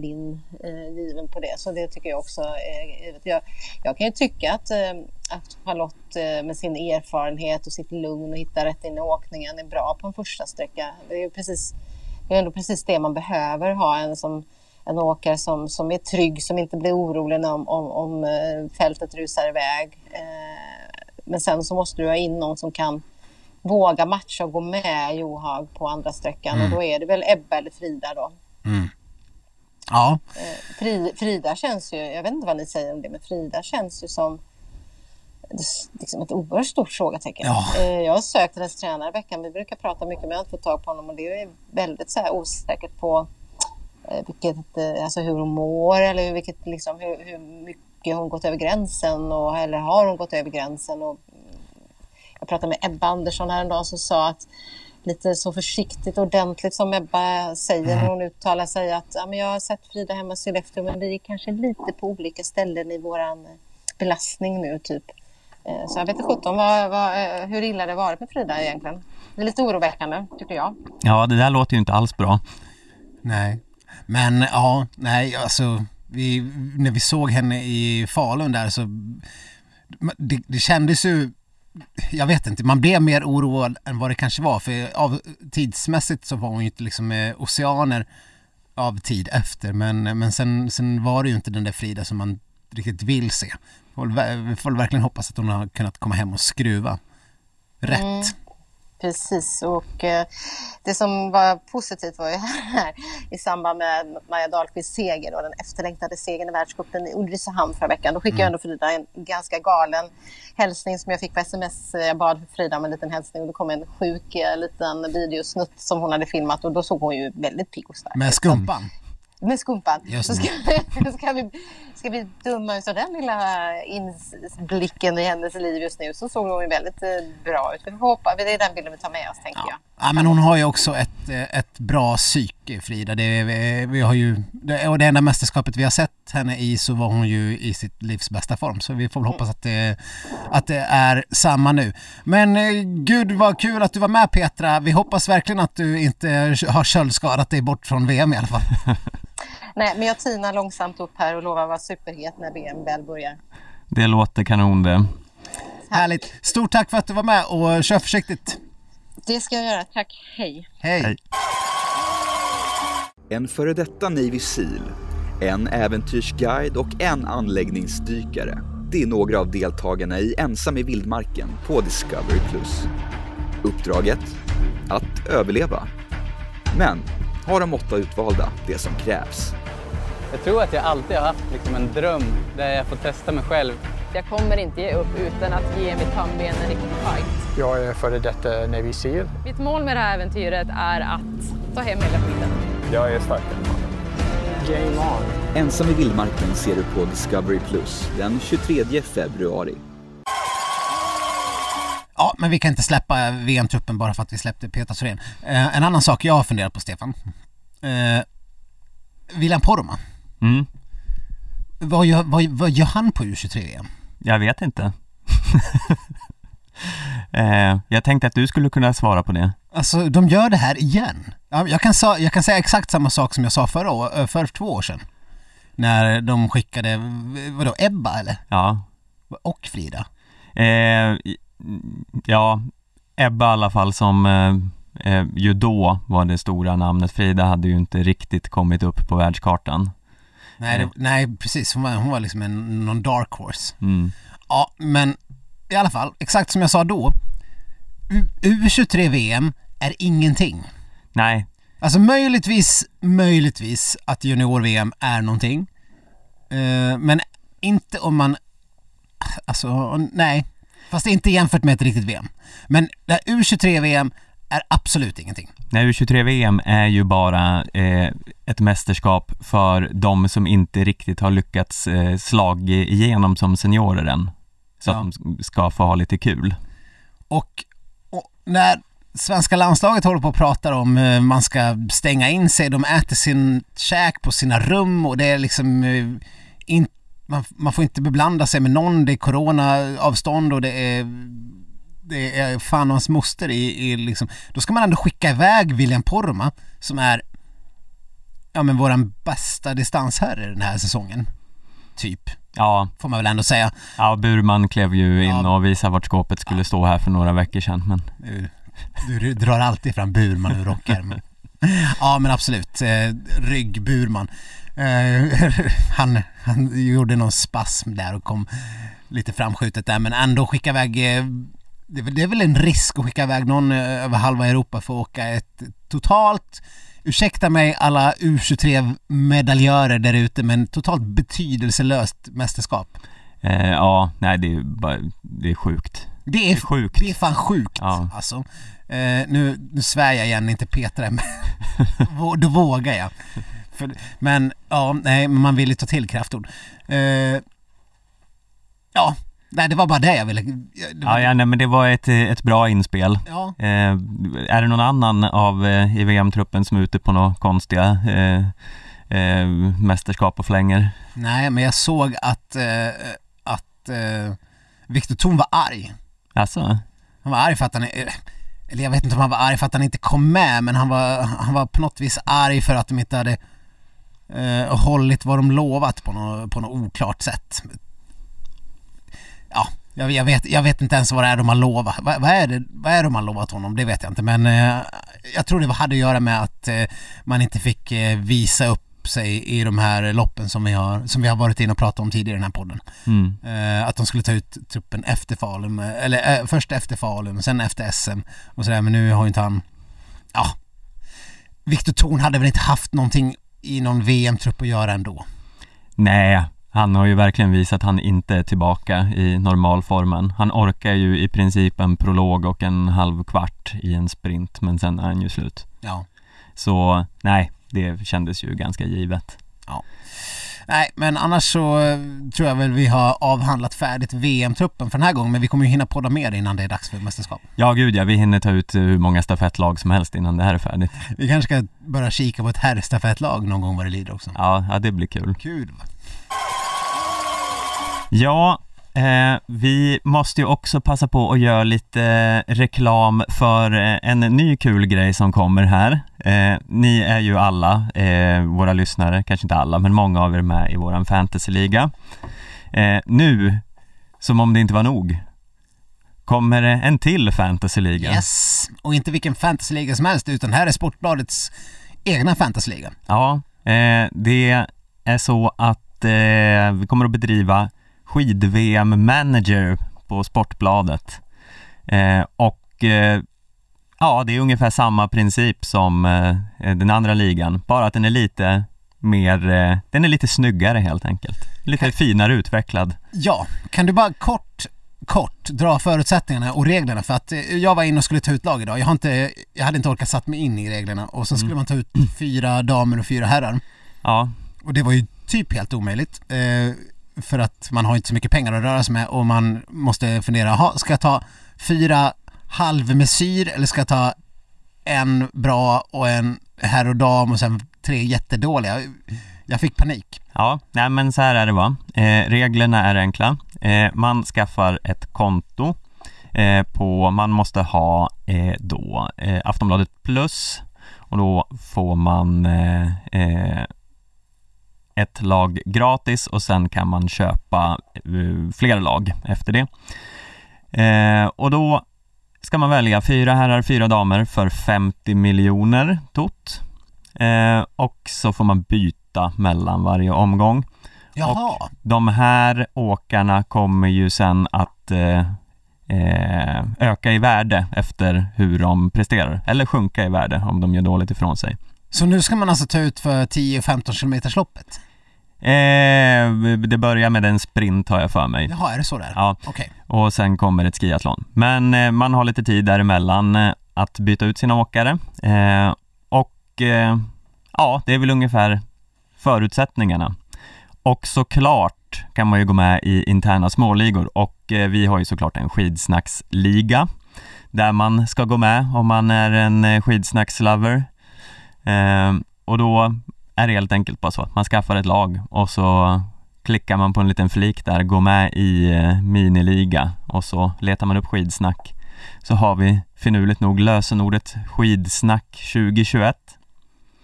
Linn eh, given på det så det tycker jag också är givet. Jag, jag kan ju tycka att, eh, att Charlotte eh, med sin erfarenhet och sitt lugn och hitta rätt in i åkningen är bra på en första sträcka. Det är ju precis det är ändå precis det man behöver ha en som en åkare som, som är trygg, som inte blir orolig om, om, om eh, fältet rusar iväg. Eh, men sen så måste du ha in någon som kan våga matcha och gå med Johag på andra sträckan mm. och då är det väl Ebba eller Frida då. Mm. Ja. Eh, Frida känns ju, jag vet inte vad ni säger om det, men Frida känns ju som liksom ett oerhört stort frågetecken. Ja. Jag har sökt hennes tränare i veckan. Vi brukar prata mycket, men jag har inte fått tag på honom och det är väldigt så här osäkert på vilket, eh, alltså hur hon mår eller vilket, liksom, hur, hur mycket hon gått över gränsen och, eller har hon gått över gränsen. Och, mm, jag pratade med Ebba Andersson häromdagen som sa att lite så försiktigt och ordentligt som Ebba säger mm. när hon uttalar sig att ja, men jag har sett Frida hemma i Sollefteå men vi är kanske lite på olika ställen i våran belastning nu typ. Eh, så jag vet inte sjutton hur illa det varit med Frida egentligen. Det är lite oroväckande tycker jag. Ja, det där låter ju inte alls bra. Nej. Men ja, nej alltså vi, när vi såg henne i Falun där så det, det kändes ju jag vet inte, man blev mer oroad än vad det kanske var för av, tidsmässigt så var hon ju inte liksom eh, oceaner av tid efter men, men sen, sen var det ju inte den där Frida som man riktigt vill se. Vi får verkligen hoppas att hon har kunnat komma hem och skruva rätt. Mm. Precis, och eh, det som var positivt var ju [LAUGHS] här i samband med Maja Dahlqvists seger, då, den efterlängtade segern i världscupen i Ulricehamn förra veckan. Då skickade mm. jag ändå Frida en ganska galen hälsning som jag fick på sms. Jag bad Frida om en liten hälsning och då kom en sjuk eh, liten videosnutt som hon hade filmat och då såg hon ju väldigt pigg och stark Med skumpan? Med skumpan. Så ska, [LAUGHS] ska, vi, ska vi döma ut den lilla inblicken i hennes liv just nu så såg hon ju väldigt eh, bra ut. Vi får hoppa, det är den bilden vi tar med oss tänker ja. jag. Ja men hon har ju också ett, eh, ett bra psyke Frida. Det, vi, vi har ju, och det enda mästerskapet vi har sett henne i så var hon ju i sitt livs bästa form. Så vi får väl hoppas att det, att det är samma nu. Men eh, gud vad kul att du var med Petra. Vi hoppas verkligen att du inte har köldskadat dig bort från VM i alla fall. [LAUGHS] Nej, men jag tinar långsamt upp här och lovar att vara superhet när VM väl börjar. Det låter kanon det. Härligt. Stort tack för att du var med och kör försiktigt. Det ska jag göra. Tack. Hej. Hej. Hej. En före detta Navy Seal, en äventyrsguide och en anläggningsdykare. Det är några av deltagarna i Ensam i vildmarken på Discovery+. Uppdraget? Att överleva. Men har de åtta utvalda det som krävs. Jag tror att jag alltid har haft liksom en dröm där jag får testa mig själv. Jag kommer inte ge upp utan att ge mitt pannben en riktig fight. Jag är före detta Navy Seal. Mitt mål med det här äventyret är att ta hem hela skiten. Jag är starkare Game on! Ensam i vildmarken ser du på Discovery Plus den 23 februari. Ja, men vi kan inte släppa VM-truppen bara för att vi släppte Peter Thorén. Eh, en annan sak jag har funderat på, Stefan. Eh, William Poromaa. Mm. Vad gör, vad, vad gör han på U23-VM? Jag vet inte. [LAUGHS] eh, jag tänkte att du skulle kunna svara på det. Alltså, de gör det här igen. Jag kan, jag kan säga exakt samma sak som jag sa förra, eh, för två år sedan. När de skickade, vadå, Ebba eller? Ja. Och Frida. Eh, ja, Ebba i alla fall som eh, eh, ju då var det stora namnet. Frida hade ju inte riktigt kommit upp på världskartan. Nej, det, eh. nej precis. Hon var, hon var liksom en, någon dark horse. Mm. Ja, men i alla fall, exakt som jag sa då. U23-VM är ingenting. Nej. Alltså möjligtvis, möjligtvis att junior-VM är någonting. Uh, men inte om man, alltså nej, Fast inte jämfört med ett riktigt VM. Men det U23-VM är absolut ingenting. Nej, U23-VM är ju bara eh, ett mästerskap för de som inte riktigt har lyckats eh, slag igenom som seniorer än. Så ja. att de ska få ha lite kul. Och, och när svenska landslaget håller på och pratar om eh, man ska stänga in sig, de äter sin käk på sina rum och det är liksom eh, in, man, man får inte beblanda sig med någon, det är coronaavstånd och det är det är fan och hans moster i, i liksom, då ska man ändå skicka iväg William Poromaa som är ja men våran bästa distansherre den här säsongen. Typ, Ja, får man väl ändå säga. ja Burman klev ju in Ja. och visade vart skåpet skulle stå här för några veckor sedan men Du, du drar alltid fram Burman ur rockärmen. [LAUGHS] Ja men absolut, eh, rygg Burman. Eh, [LAUGHS] han, han gjorde någon spasm där och kom lite framskjutet där men ändå skicka iväg eh, det är, väl, är en risk att skicka iväg någon eh, över halva Europa för att åka ett totalt Ursäkta mig alla U23-medaljörer där ute men totalt betydelselöst mästerskap. eh, ja, nej det är bara, det är sjukt. Det Det är är sjukt. Det är fan sjukt Ja. alltså. Eh, nu, nu svär jag igen, inte Petra, men [LAUGHS] då vågar jag. För, men ja, nej, man vill ju ta till kraftord. Eh, ja, nej det var bara det jag ville. Det Ja, var, ja nej, men det var ett, ett bra inspel. ja. Eh, är det någon annan av eh, i VM-truppen som är ute på några konstiga eh, mästerskap och flänger? Nej, men jag såg att, att Viktor Thorn var arg. Alltså, Han var arg för att han, eller jag vet inte om han var arg för att han inte kom med, men han var, han var på något vis arg för att de inte hade eh, hållit vad de lovat på något, på något oklart sätt. Ja, jag, jag, vet, jag vet inte ens vad det är de har lovat. Vad, vad, är, det, vad är det de har lovat honom? Det vet jag inte, men eh, jag tror det hade att göra med att eh, man inte fick eh, visa upp sig i de här loppen som vi har, som vi har varit inne och pratat om tidigare i den här podden. mm. Eh, att de skulle ta ut truppen efter Falun, eh, eller först efter Falun, sen efter SM och sådär, men nu har ju inte han, ja. Viktor Thorn hade väl inte haft någonting i någon VM-trupp att göra ändå. nej, han har ju verkligen visat att han inte är tillbaka i normalformen. Han orkar ju i princip en prolog och en halv kvart i en sprint, men sen är han ju slut. Ja. Så nej, det kändes ju ganska givet. Nej, men annars så eh, tror jag väl vi har avhandlat färdigt VM-truppen för den här gången, men vi kommer ju hinna podda mer innan det är dags för mästerskap. Ja, gud ja, vi hinner ta ut eh, hur många stafettlag som helst innan det här är färdigt. Vi kanske ska börja kika på ett herrstafettlag någon gång vad det lider också. Ja, ja det blir kul. Kul va? Ja, eh, vi måste ju också passa på att göra lite eh, reklam för eh, en ny kul grej som kommer här. Eh, ni är ju alla, eh, våra lyssnare, kanske inte alla, men många av er är med i våran fantasyliga. Eh, nu, som om det inte var nog, kommer en till fantasyliga. Yes! Och inte vilken fantasyliga som helst, utan här är Sportbladets egna fantasyliga. Ja, det är så att vi kommer att bedriva skid-VM-manager på Sportbladet. Eh, och eh, ja, det är ungefär samma princip som eh, den andra ligan, bara att den är lite mer, eh, den är lite snyggare helt enkelt. Lite finare utvecklad. Ja, kan du bara kort, kort dra förutsättningarna och reglerna för att eh, jag var inne och skulle ta ut lag idag. Jag, har inte, jag hade inte orkat satt mig in i reglerna och så skulle man ta ut fyra damer och fyra herrar. Ja, Och det var ju typ helt omöjligt. För att man har inte så mycket pengar att röra sig med och man måste fundera, aha, ska jag ta fyra halvmesyr eller ska jag ta en bra och en herr och dam och sen tre jättedåliga? Jag fick panik. Ja, nej men så här är det va. Eh, reglerna är enkla. Eh, man skaffar ett konto eh, på, man måste ha eh, då eh, Aftonbladet plus och då får man eh, eh, ett lag gratis och sen kan man köpa eh, fler lag efter det. Eh, och då ska man välja fyra herrar, fyra damer för 50 miljoner tot. Eh, och så får man byta mellan varje omgång. Jaha, De här åkarna kommer ju sen att eh, eh, öka i värde efter hur de presterar, eller sjunka i värde om de gör dåligt ifrån sig. så nu ska man alltså ta ut för 10-15 km loppet? Eh, det börjar med en sprint har jag för mig. Jaha, är det så där? Ja, Okej. och sen kommer ett skiathlon. Men eh, man har lite tid däremellan eh, att byta ut sina åkare. Eh, och eh, ja, det är väl ungefär förutsättningarna. Och såklart kan man ju gå med i interna småligor och eh, vi har ju såklart en skidsnacksliga där man ska gå med om man är en eh, skidsnackslover. Och då är det helt enkelt bara så att man skaffar ett lag och så klickar man på en liten flik där, gå med i eh, miniliga och så letar man upp skidsnack. Så har vi finurligt nog lösenordet skidsnack 2021.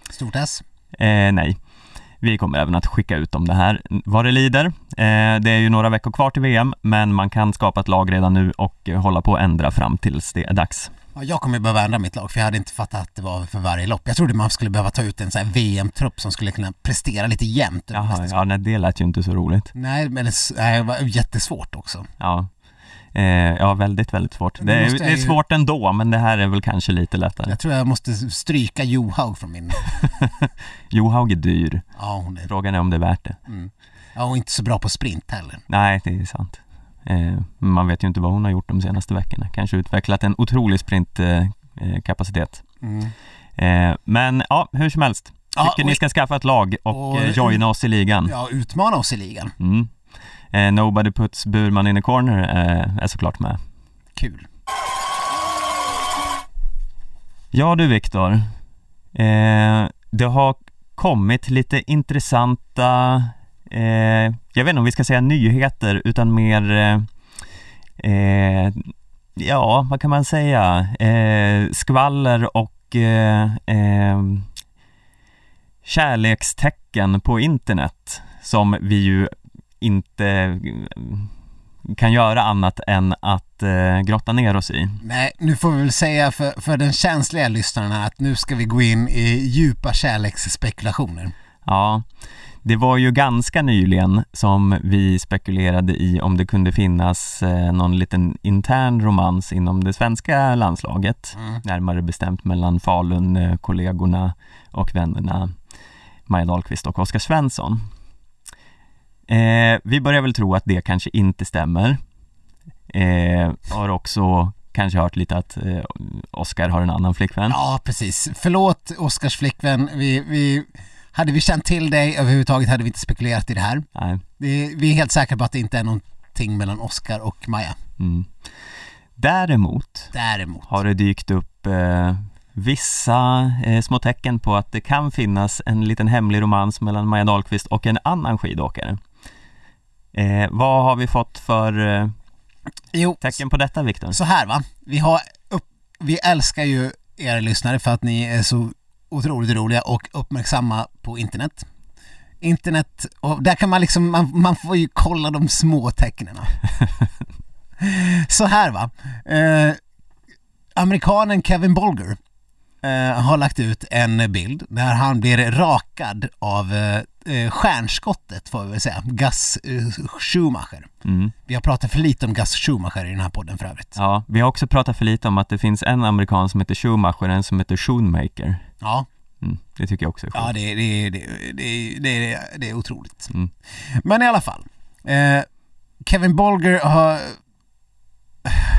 Stort S. Eh, nej, vi kommer även att skicka ut om det här vad det lider. Eh, det är ju några veckor kvar till VM, men man kan skapa ett lag redan nu och eh, hålla på att ändra fram tills det är dags. Ja, jag kommer behöva ändra mitt lag för jag hade inte fattat att det var för varje lopp. Jag trodde man skulle behöva ta ut en sån här VM-trupp som skulle kunna prestera lite jämnt. Jaha, ja, nej, det lät ju inte så roligt. Nej, men det, nej, det var jättesvårt också. Ja, eh, ja väldigt, väldigt svårt. Det är, det är ju- svårt ändå, men det här är väl kanske lite lättare. Jag tror jag måste stryka Johaug från min... [LAUGHS] Johaug är dyr. Ja, hon är... Frågan är om det är värt det. Mm. Ja, och inte så bra på sprint heller. Nej, det är sant. Eh, man vet ju inte vad hon har gjort de senaste veckorna. Kanske utvecklat en otrolig sprintkapacitet. Kapacitet. Mm. eh, men ja, hur som helst. Ja, Tycker och- ni ska skaffa ett lag och, och- eh, joina oss i ligan. Ja, utmana oss i ligan. Mm. Nobody puts Burman in a corner är såklart med. Kul. Ja du Viktor, eh, det har kommit lite intressanta, jag vet inte om vi ska säga nyheter utan mer, eh, eh, ja vad kan man säga, eh, skvaller och eh, eh, kärlekstecken på internet som vi ju inte eh, kan göra annat än att eh, grotta ner oss i. Nej, nu får vi väl säga för, för den känsliga lyssnaren att nu ska vi gå in i djupa kärleksspekulationer. Ja, det var ju ganska nyligen som vi spekulerade i om det kunde finnas eh, någon liten intern romans inom det svenska landslaget. Mm. Närmare bestämt mellan Falun-kollegorna och vännerna Maja Dahlqvist och Oskar Svensson. Eh, vi börjar väl tro att det kanske inte stämmer. Eh, har också kanske hört lite att eh, Oskar har en annan flickvän. Ja, precis. Förlåt Oskars flickvän. Vi, vi, hade vi känt till dig överhuvudtaget hade vi inte spekulerat i det här. Nej. Vi är helt säkra på att det inte är någonting mellan Oskar och Maja. Mm. Däremot Däremot. har det dykt upp eh, vissa eh, små tecken på att det kan finnas en liten hemlig romans mellan Maja Dahlqvist och en annan skidåkare. Eh, vad har vi fått för eh, Jo, tecken på detta Viktor? så här va. Vi, har upp, vi älskar ju er lyssnare för att ni är så otroligt roliga och uppmärksamma på internet. Internet, och där kan man liksom, man, man får ju kolla de små tecknen. [LAUGHS] Så här va. Eh, amerikanen Kevin Bolger eh, har lagt ut en bild där han blir rakad av eh, eh, stjärnskottet får vi väl säga, Gus eh, Schumacher. Mm. Vi har pratat för lite om Gus Schumacher i den här podden för övrigt. Ja, vi har också pratat för lite om att det finns en amerikan som heter Schumacher och en som heter Schoonmaker. Ja, Mm. Det tycker jag också är sjukt. ja det, det, det, det, det, det är otroligt. Mm. Men i alla fall. Eh, Kevin Bolger har,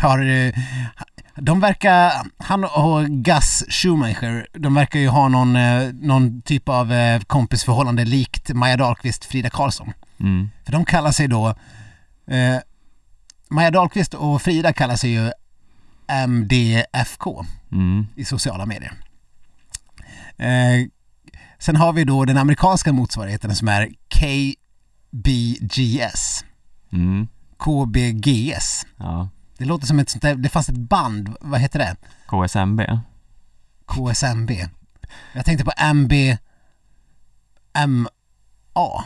har eh, de verkar, han och Gus Schumacher, de verkar ju ha någon, eh, någon typ av eh, kompisförhållande likt Maja Dahlqvist, Frida Karlsson. Mm. För de kallar sig då, eh, Maja Dahlqvist och Frida kallar sig ju MDFK Mm. i sociala medier. Eh, sen har vi då den amerikanska motsvarigheten som är KBGS. Mm. KBGS. Ja. Det låter som ett sånt där, det fanns ett band, vad heter det? KSMB. KSMB. Jag tänkte på MB MA.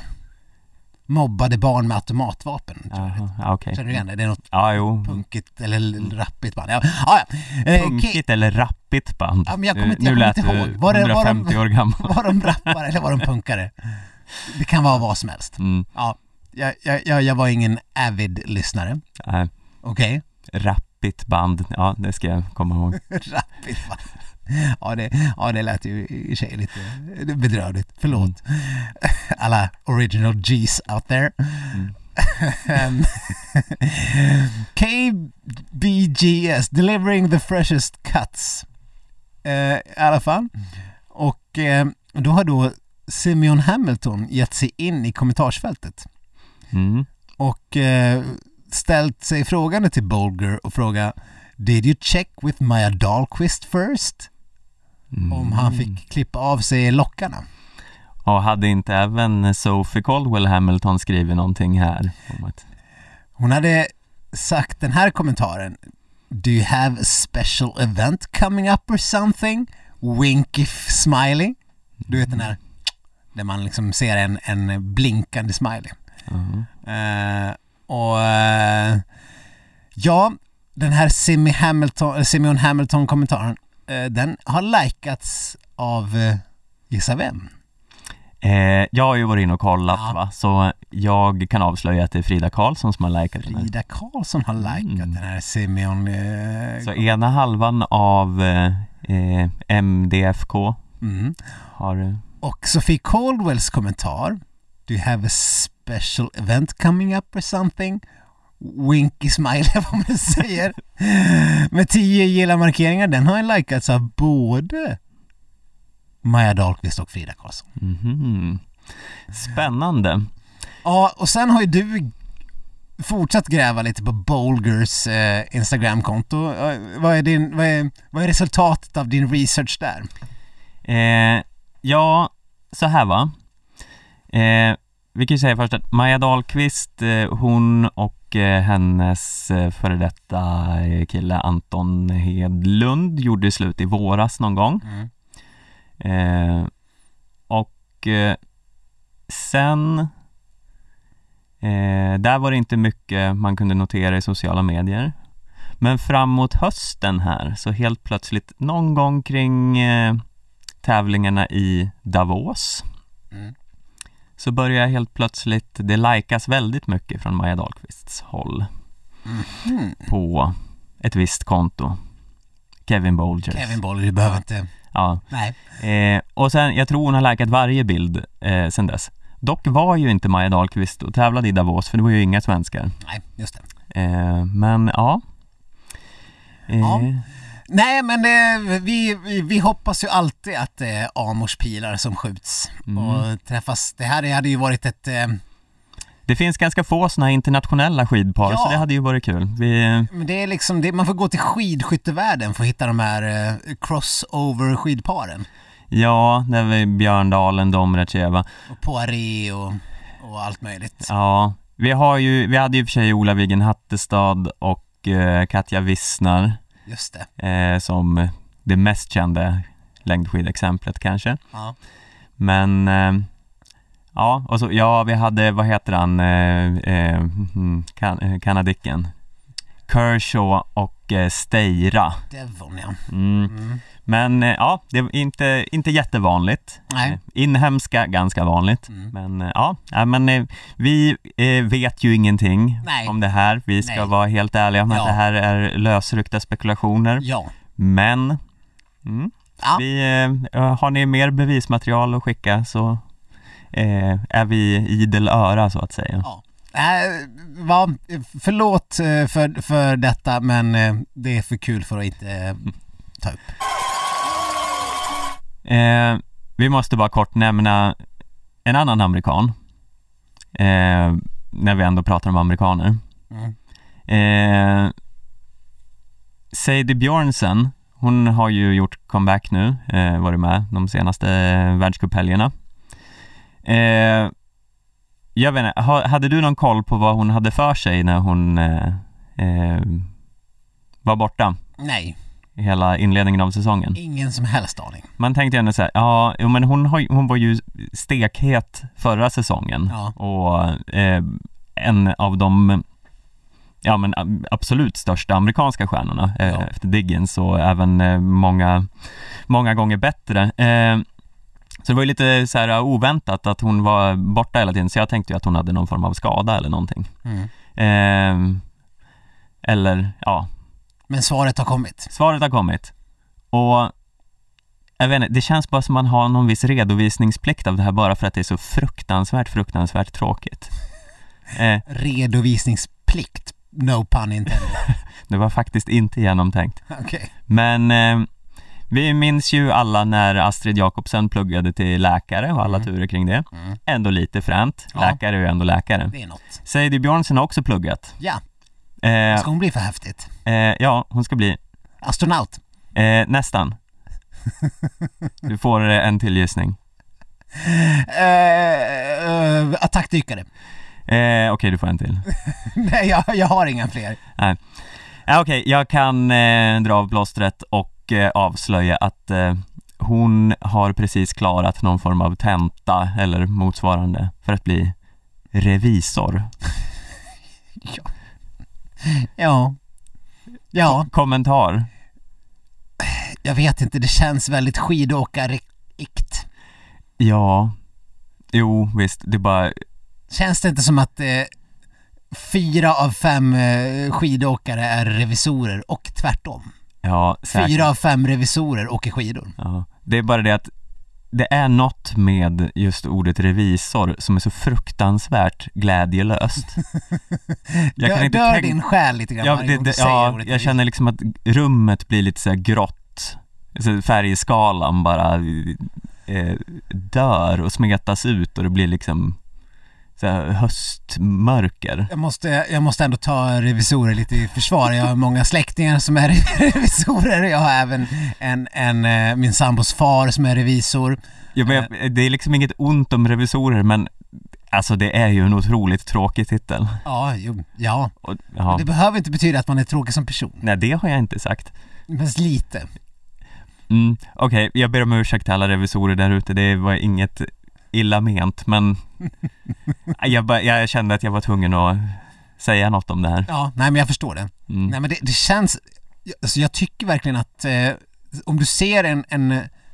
Mobbade barn med automatvapen. ja, okej. Känner du igen det? Det är något Ja, jo. punkigt eller rappigt band. Ja, ja. ja. Eh, Punkigt eller rappigt band? Ja, men jag kommer Nu- inte- jag nu lät inte ihåg. Var det- var de- 150 år gammal. [LAUGHS] Var de rappare eller var de punkare? Det kan vara vad som helst. Mm. Ja, jag, jag, jag, var ingen avid lyssnare. Nej, Okej? rappigt band, ja det ska jag komma ihåg. [LAUGHS] Rappigt va? Ja det, ja det lät ju i sig lite bedrövligt. Förlåt. [LAUGHS] Alla original G's out there. Ehm, KBGS, delivering the freshest cuts. Eh, I alla fall. Och eh, då har då Simeon Hamilton gett sig in i kommentarsfältet Mm. och eh, ställt sig frågande till Bolger och fråga Did you check with Maja Dahlqvist first? Mm. Om han fick klippa av sig lockarna. Och hade inte även Sophie Caldwell Hamilton skrivit någonting här? Hon hade sagt den här kommentaren. Do you have a special event coming up or something? Winky smiley. Du vet den här där man liksom ser en, en blinkande smiley. Mhm. Eh, och eh, ja, den här Simi Hamilton, eh, Simeon Hamilton-kommentaren, eh, den har likats av, gissa vem? Eh, jag har ju varit inne och kollat Ja. va, så jag kan avslöja att det är Frida Karlsson som har likat den här. Frida Karlsson har likat Mm. den här Simeon... Eh, Så ena halvan av eh, eh, MDFK mm. har Och Sofie Caldwells kommentar Do you have a special event coming up or something? Winky smile [LAUGHS] vad man säger. Med tio gilla-markeringar. Den har likats av både Maja Dahlqvist och Frida Karlsson. Mhm. Spännande. Ja, och sen har ju du fortsatt gräva lite på Bolgers eh, Instagramkonto. Eh, vad, är din, vad, är, vad är resultatet av din research där? Eh, ja, så här va. Eh, vi kan ju säga först att Maja Dahlqvist, eh, hon och eh, hennes eh, före detta eh, kille Anton Hedlund gjorde slut i våras någon gång. Mm. Eh, och eh, sen eh, där var det inte mycket man kunde notera i sociala medier. Men framåt hösten här så helt plötsligt någon gång kring eh, tävlingarna i Davos Mm. så börjar helt plötsligt, det likas väldigt mycket från Maja Dahlqvists håll Mm. på ett visst konto. Kevin Bolger. Kevin Bolger, du behöver inte... Ja. Nej. Eh, och sen, jag tror hon har likat varje bild eh, sen dess. Dock var ju inte Maja Dahlqvist och tävlade i Davos, för det var ju inga svenskar. Nej, just det. Eh, men ja. Eh, Ja. Nej, men det, vi, vi, vi hoppas ju alltid att det är Amors pilar som skjuts Mm. och träffas. Det här hade ju varit ett... Det finns ganska få sådana här internationella skidpar, Ja. så det hade ju varit kul. Vi, men det är liksom, det, man får gå till skidskyttevärlden för att hitta de här eh, crossover skidparen. ja, det var Björndalen, Domracheva. Och Poiré och, och allt möjligt. Ja, vi har ju, vi hade ju för sig Ola Wiggen Hattestad och eh, Katja Wissner Just det. eh, som det mest kända längdskidexemplet kanske. Ja. Men eh, ja, och så, ja vi hade, vad heter han, eh, eh, mm, kan, eh, kanadicken? Kershaw och eh, Steira. Devon ja. Mm. Mm. Men eh, ja, det är inte, inte jättevanligt. Nej. Eh, Inhemska, ganska vanligt. Mm. Men eh, ja, men vi vet ju ingenting Nej. om det här. Vi ska Nej. vara helt ärliga med Ja. att det här är lösryckta spekulationer. Ja. Men mm, Ja. vi, har ni mer bevismaterial att skicka så eh, är vi idel öra så att säga. Ja. Äh, va, förlåt eh, för, för detta men eh, det är för kul för att inte ta upp. Eh, vi måste bara kort nämna en annan amerikan. Eh, när vi ändå pratar om amerikaner. Mm. Eh, Sadie Björnsen, hon har ju gjort comeback nu, eh, varit med de senaste världscuphelgerna. Eh, jag vet inte, ha, hade du någon koll på vad hon hade för sig när hon eh, eh, var borta Nej, hela inledningen av säsongen? ingen som helst aning. Man tänkte ju ändå så här, ja, men hon, har, hon var ju stekhet förra säsongen Ja. och eh, en av de ja, men absolut största amerikanska stjärnorna eh, Ja. efter Diggins och även eh, många, många gånger bättre. Så det var ju lite så här oväntat att hon var borta hela tiden så jag tänkte ju att hon hade någon form av skada eller någonting. Mm. Eh, eller ja, Men svaret har kommit. Svaret har kommit. Och jag vet inte, det känns bara som man har någon viss redovisningsplikt av det här bara för att det är så fruktansvärt, fruktansvärt tråkigt. [LAUGHS] Eh, Redovisningsplikt. No pun intended. [LAUGHS] det var faktiskt inte genomtänkt. [LAUGHS] Okej. Men eh, vi minns ju alla när Astrid Jakobsen pluggade till läkare och alla Mm. turer kring det. Mm. Ändå lite fränt. Läkare är ju ändå läkare. Det är något. Sadie Björnsen har också pluggat. Ja, Eh, ska hon bli för häftigt? eh, ja, hon ska bli Astronaut? eh, nästan. [LAUGHS] Du får eh, en till gissning. Eh, eh, attackdykare. Eh, Okej, du får en till. [LAUGHS] Nej, jag, jag har inga fler. Nej. Ja, Okej, jag kan eh, dra av plåstret och eh, avslöja att eh, hon har precis klarat någon form av tenta eller motsvarande för att bli revisor. [LAUGHS] Ja. Ja, Kommentar? jag vet inte, det känns väldigt skidåkarikt. Ja, jo visst, det bara, Känns det inte som att eh, fyra av fem eh, skidåkare är revisorer och tvärtom? Ja säkert. Fyra av fem revisorer åker skidor. Ja, det är bara det att det är något med just ordet revisor som är så fruktansvärt glädjelöst. [LAUGHS] Jag Dör, inte dör tänka- din själ lite grann Ja, varje det, gång du säger ja ordet jag känner liksom att rummet blir lite så här grått. Så färgskalan bara eh, dör och smetas ut och det blir liksom så här höstmörker. Jag måste, jag måste ändå ta revisorer lite i försvar. Jag har många släktingar som är [LAUGHS] revisorer. Jag har även en, en, eh, min sambos far som är revisor. Ja, men jag, det är liksom inget ont om revisorer men alltså det är ju en otroligt tråkig titel. Ja, jo, ja. Och, ja. Det behöver inte betyda att man är tråkig som person. Nej, det har jag inte sagt. Men lite. Mm, Okej, jag ber om ursäkt till alla revisorer där ute, det var inget illa ment men [LAUGHS] jag, jag kände att jag var tvungen att säga något om det här. Ja, nej men jag förstår det. Mm. Nej men det, det känns, alltså jag tycker verkligen att eh, om du ser en, en,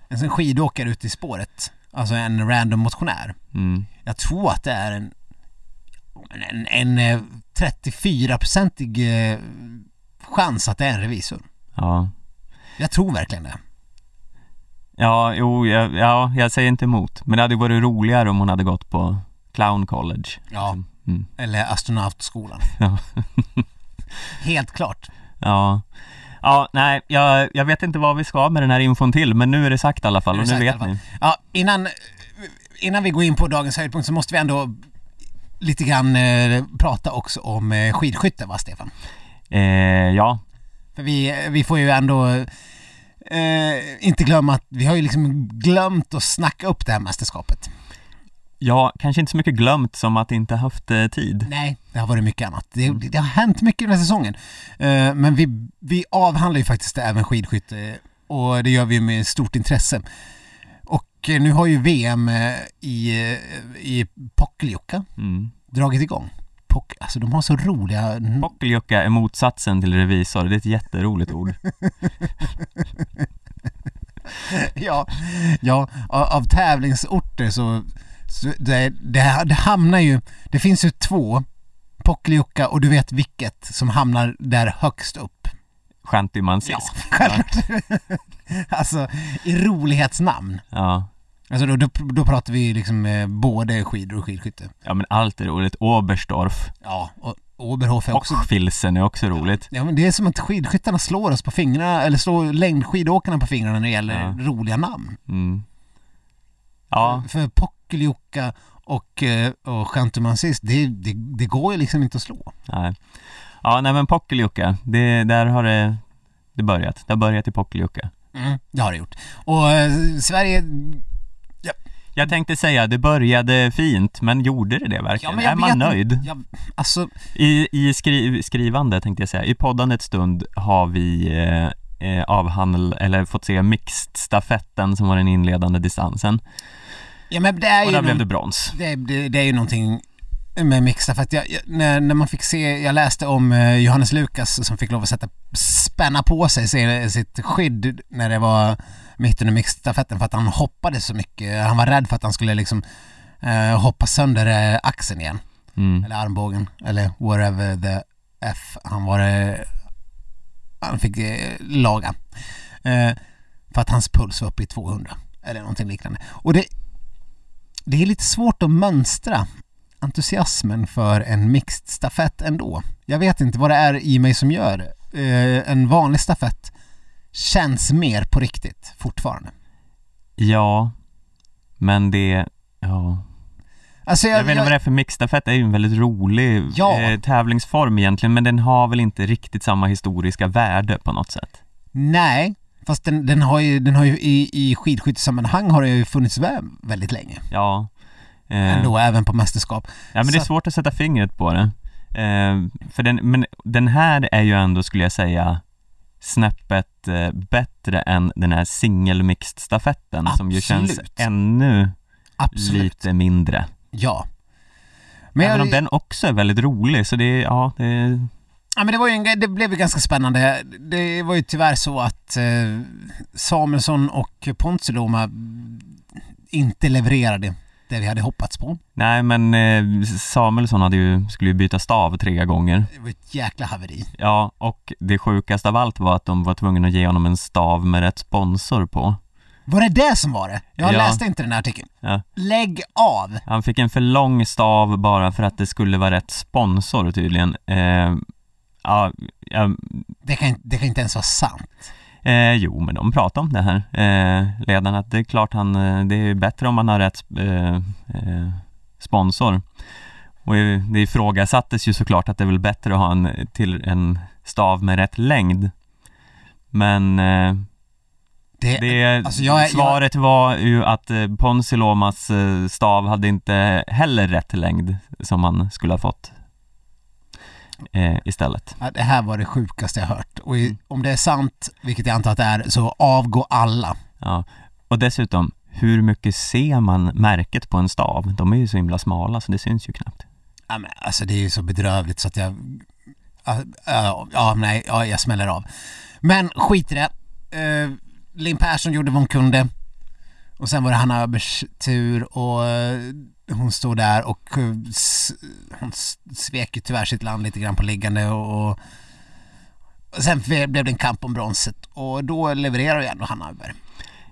en sån skidåkare ute i spåret, alltså en random motionär. Mm. Jag tror att det är en, en, en eh, 34-procentig eh, chans att det är en revisor. Ja. Jag tror verkligen det. Ja, jo, jag, ja, jag säger inte emot. Men det hade varit roligare om hon hade gått på Clown College. Ja. Mm. Eller astronautskolan. [LAUGHS] Ja. Helt klart. Ja. Ja, nej, jag, jag vet inte vad vi ska med den här infon till, men nu är det sagt i alla fall och nu vet ni. Ja, innan, innan vi går in på dagens höjdpunkt så måste vi ändå lite grann eh, prata också om eh, skidskytte va Stefan? Eh, ja, För vi, vi får ju ändå eh, inte glömma att vi har ju liksom glömt att snacka upp det här mästerskapet. ja, kanske inte så mycket glömt som att inte haft eh, tid. Nej, det har varit mycket annat. Det, det har hänt mycket den här säsongen. Eh, men vi, vi avhandlar ju faktiskt även skidskytte och det gör vi med stort intresse. Och eh, nu har ju VM eh, i, eh, i Pokljuka Mm. dragit igång. Pok, alltså de har så roliga... Pockeliucka är motsatsen till revisor, det är ett jätteroligt ord. [LAUGHS] ja, ja, av, tävlingsorter så, så det, det, det hamnar ju, det finns ju två, Pokljuka och du vet vilket som hamnar där högst upp. Shantymansist. självklart. [LAUGHS] alltså i rolighetsnamn. Ja. Alltså då, då, då pratar vi liksom eh, både skidor och skidskytte. ja, men allt är roligt. Oberstdorf Ja, och Oberhof är också... och Filsen är också roligt. Ja men det är som att skidskyttarna slår oss på fingrarna, eller slår längdskidåkarna på fingrarna när det gäller Ja. roliga namn. Mm. Ja, För Pokljuka och, eh, och Chantumansist, det, det, det går ju liksom inte att slå. nej. Ja, nej men Pockeliucka, det, där har det, det börjat. Det har börjat i Pockeliucka. Mm, det har det gjort. Och eh, Sverige... Jag tänkte säga, det började fint, men gjorde det det verkligen? är man nöjd? Jag, alltså, I, i skri, skrivande tänkte jag säga, i poddandets stund har vi eh, eh, avhandl, eller fått se mixed-stafetten som var den inledande distansen. ja men det är Och ju... där blev det brons. det, det, det är ju någonting med mixta för att jag, jag, när, när man fick se, jag läste om eh, Johannes Lukas som fick lov att sätta, spänna på sig sitt skydd när det var mitt under mixstafetten för att han hoppade så mycket. Han var rädd för att han skulle liksom eh, hoppa sönder eh, axeln igen. Mm. Eller armbågen, eller whatever the F han var eh, han fick eh, laga. Eh, för att hans puls var uppe i 200 eller någonting liknande. Och det, det är lite svårt att mönstra entusiasmen för en mixed stafett ändå. Jag vet inte vad det är i mig som gör det. Eh, en vanlig stafett känns mer på riktigt fortfarande. Ja, men det, ja. Alltså Jag, vet inte vad det är för mixstafett, det är ju en väldigt rolig Ja. eh, tävlingsform egentligen, men den har väl inte riktigt samma historiska värde på något sätt. Nej, Fast den, den har ju, den har ju i, i skidskyttesammanhang har det ju funnits med väldigt länge. Ja. Eh, Ändå, även på mästerskap. Ja men det är Så- svårt att sätta fingret på det. Eh, för den, men den här är ju ändå, skulle jag säga, snäppet eh, bättre än den här singelmixed-stafetten som ju känns Absolut. ännu Absolut. lite mindre. Ja. Men, Även jag, om den också är väldigt rolig, så det är, ja, det är, ja, men det, var ju en, det blev ju ganska spännande. Det var ju tyvärr så att eh, Samuelsson och Ponsiluoma inte levererade det vi hade hoppats på. Nej men eh, Samuelsson hade ju, skulle ju byta stav tre gånger. Det var ett jäkla haveri. Ja, och det sjukaste av allt var att de var tvungna att ge honom en stav med rätt sponsor på. Var det det som var det? Jag Ja. läste inte den här artikeln. Ja. Lägg av! Han fick en för lång stav bara för att det skulle vara rätt sponsor tydligen. Eh, ja, ja, Det kan, det kan inte ens vara sant. Eh, jo, men de pratar om det här, eh, ledarna, att det är klart han, eh, det är bättre om man har rätt eh, eh, sponsor. Och det ifrågasattes ju såklart att det är väl bättre att ha en, till en stav med rätt längd. Men eh, Det, det, alltså jag är- jag- svaret var ju att eh, Ponsilomas eh, stav hade inte heller rätt längd som man skulle ha fått eh, istället. Ja, det här var det sjukaste jag hört. Och i, Mm. om det är sant, vilket jag antar att det är, så avgå alla. Ja. Och dessutom, hur mycket ser man märket på en stav? De är ju så himla smala så det syns ju knappt. Ja, men, alltså det är ju så bedrövligt så att jag... Ja, ja, ja nej, ja, jag smäller av. Men skit i det. Uh, Linn Persson gjorde vad hon kunde. Och sen var det Hanna Öbers tur och eh, hon stod där och eh, hon svek ju tyvärr sitt land lite grann på liggande och, och sen blev det en kamp om bronset och då levererar ju ändå Hanna Öberg.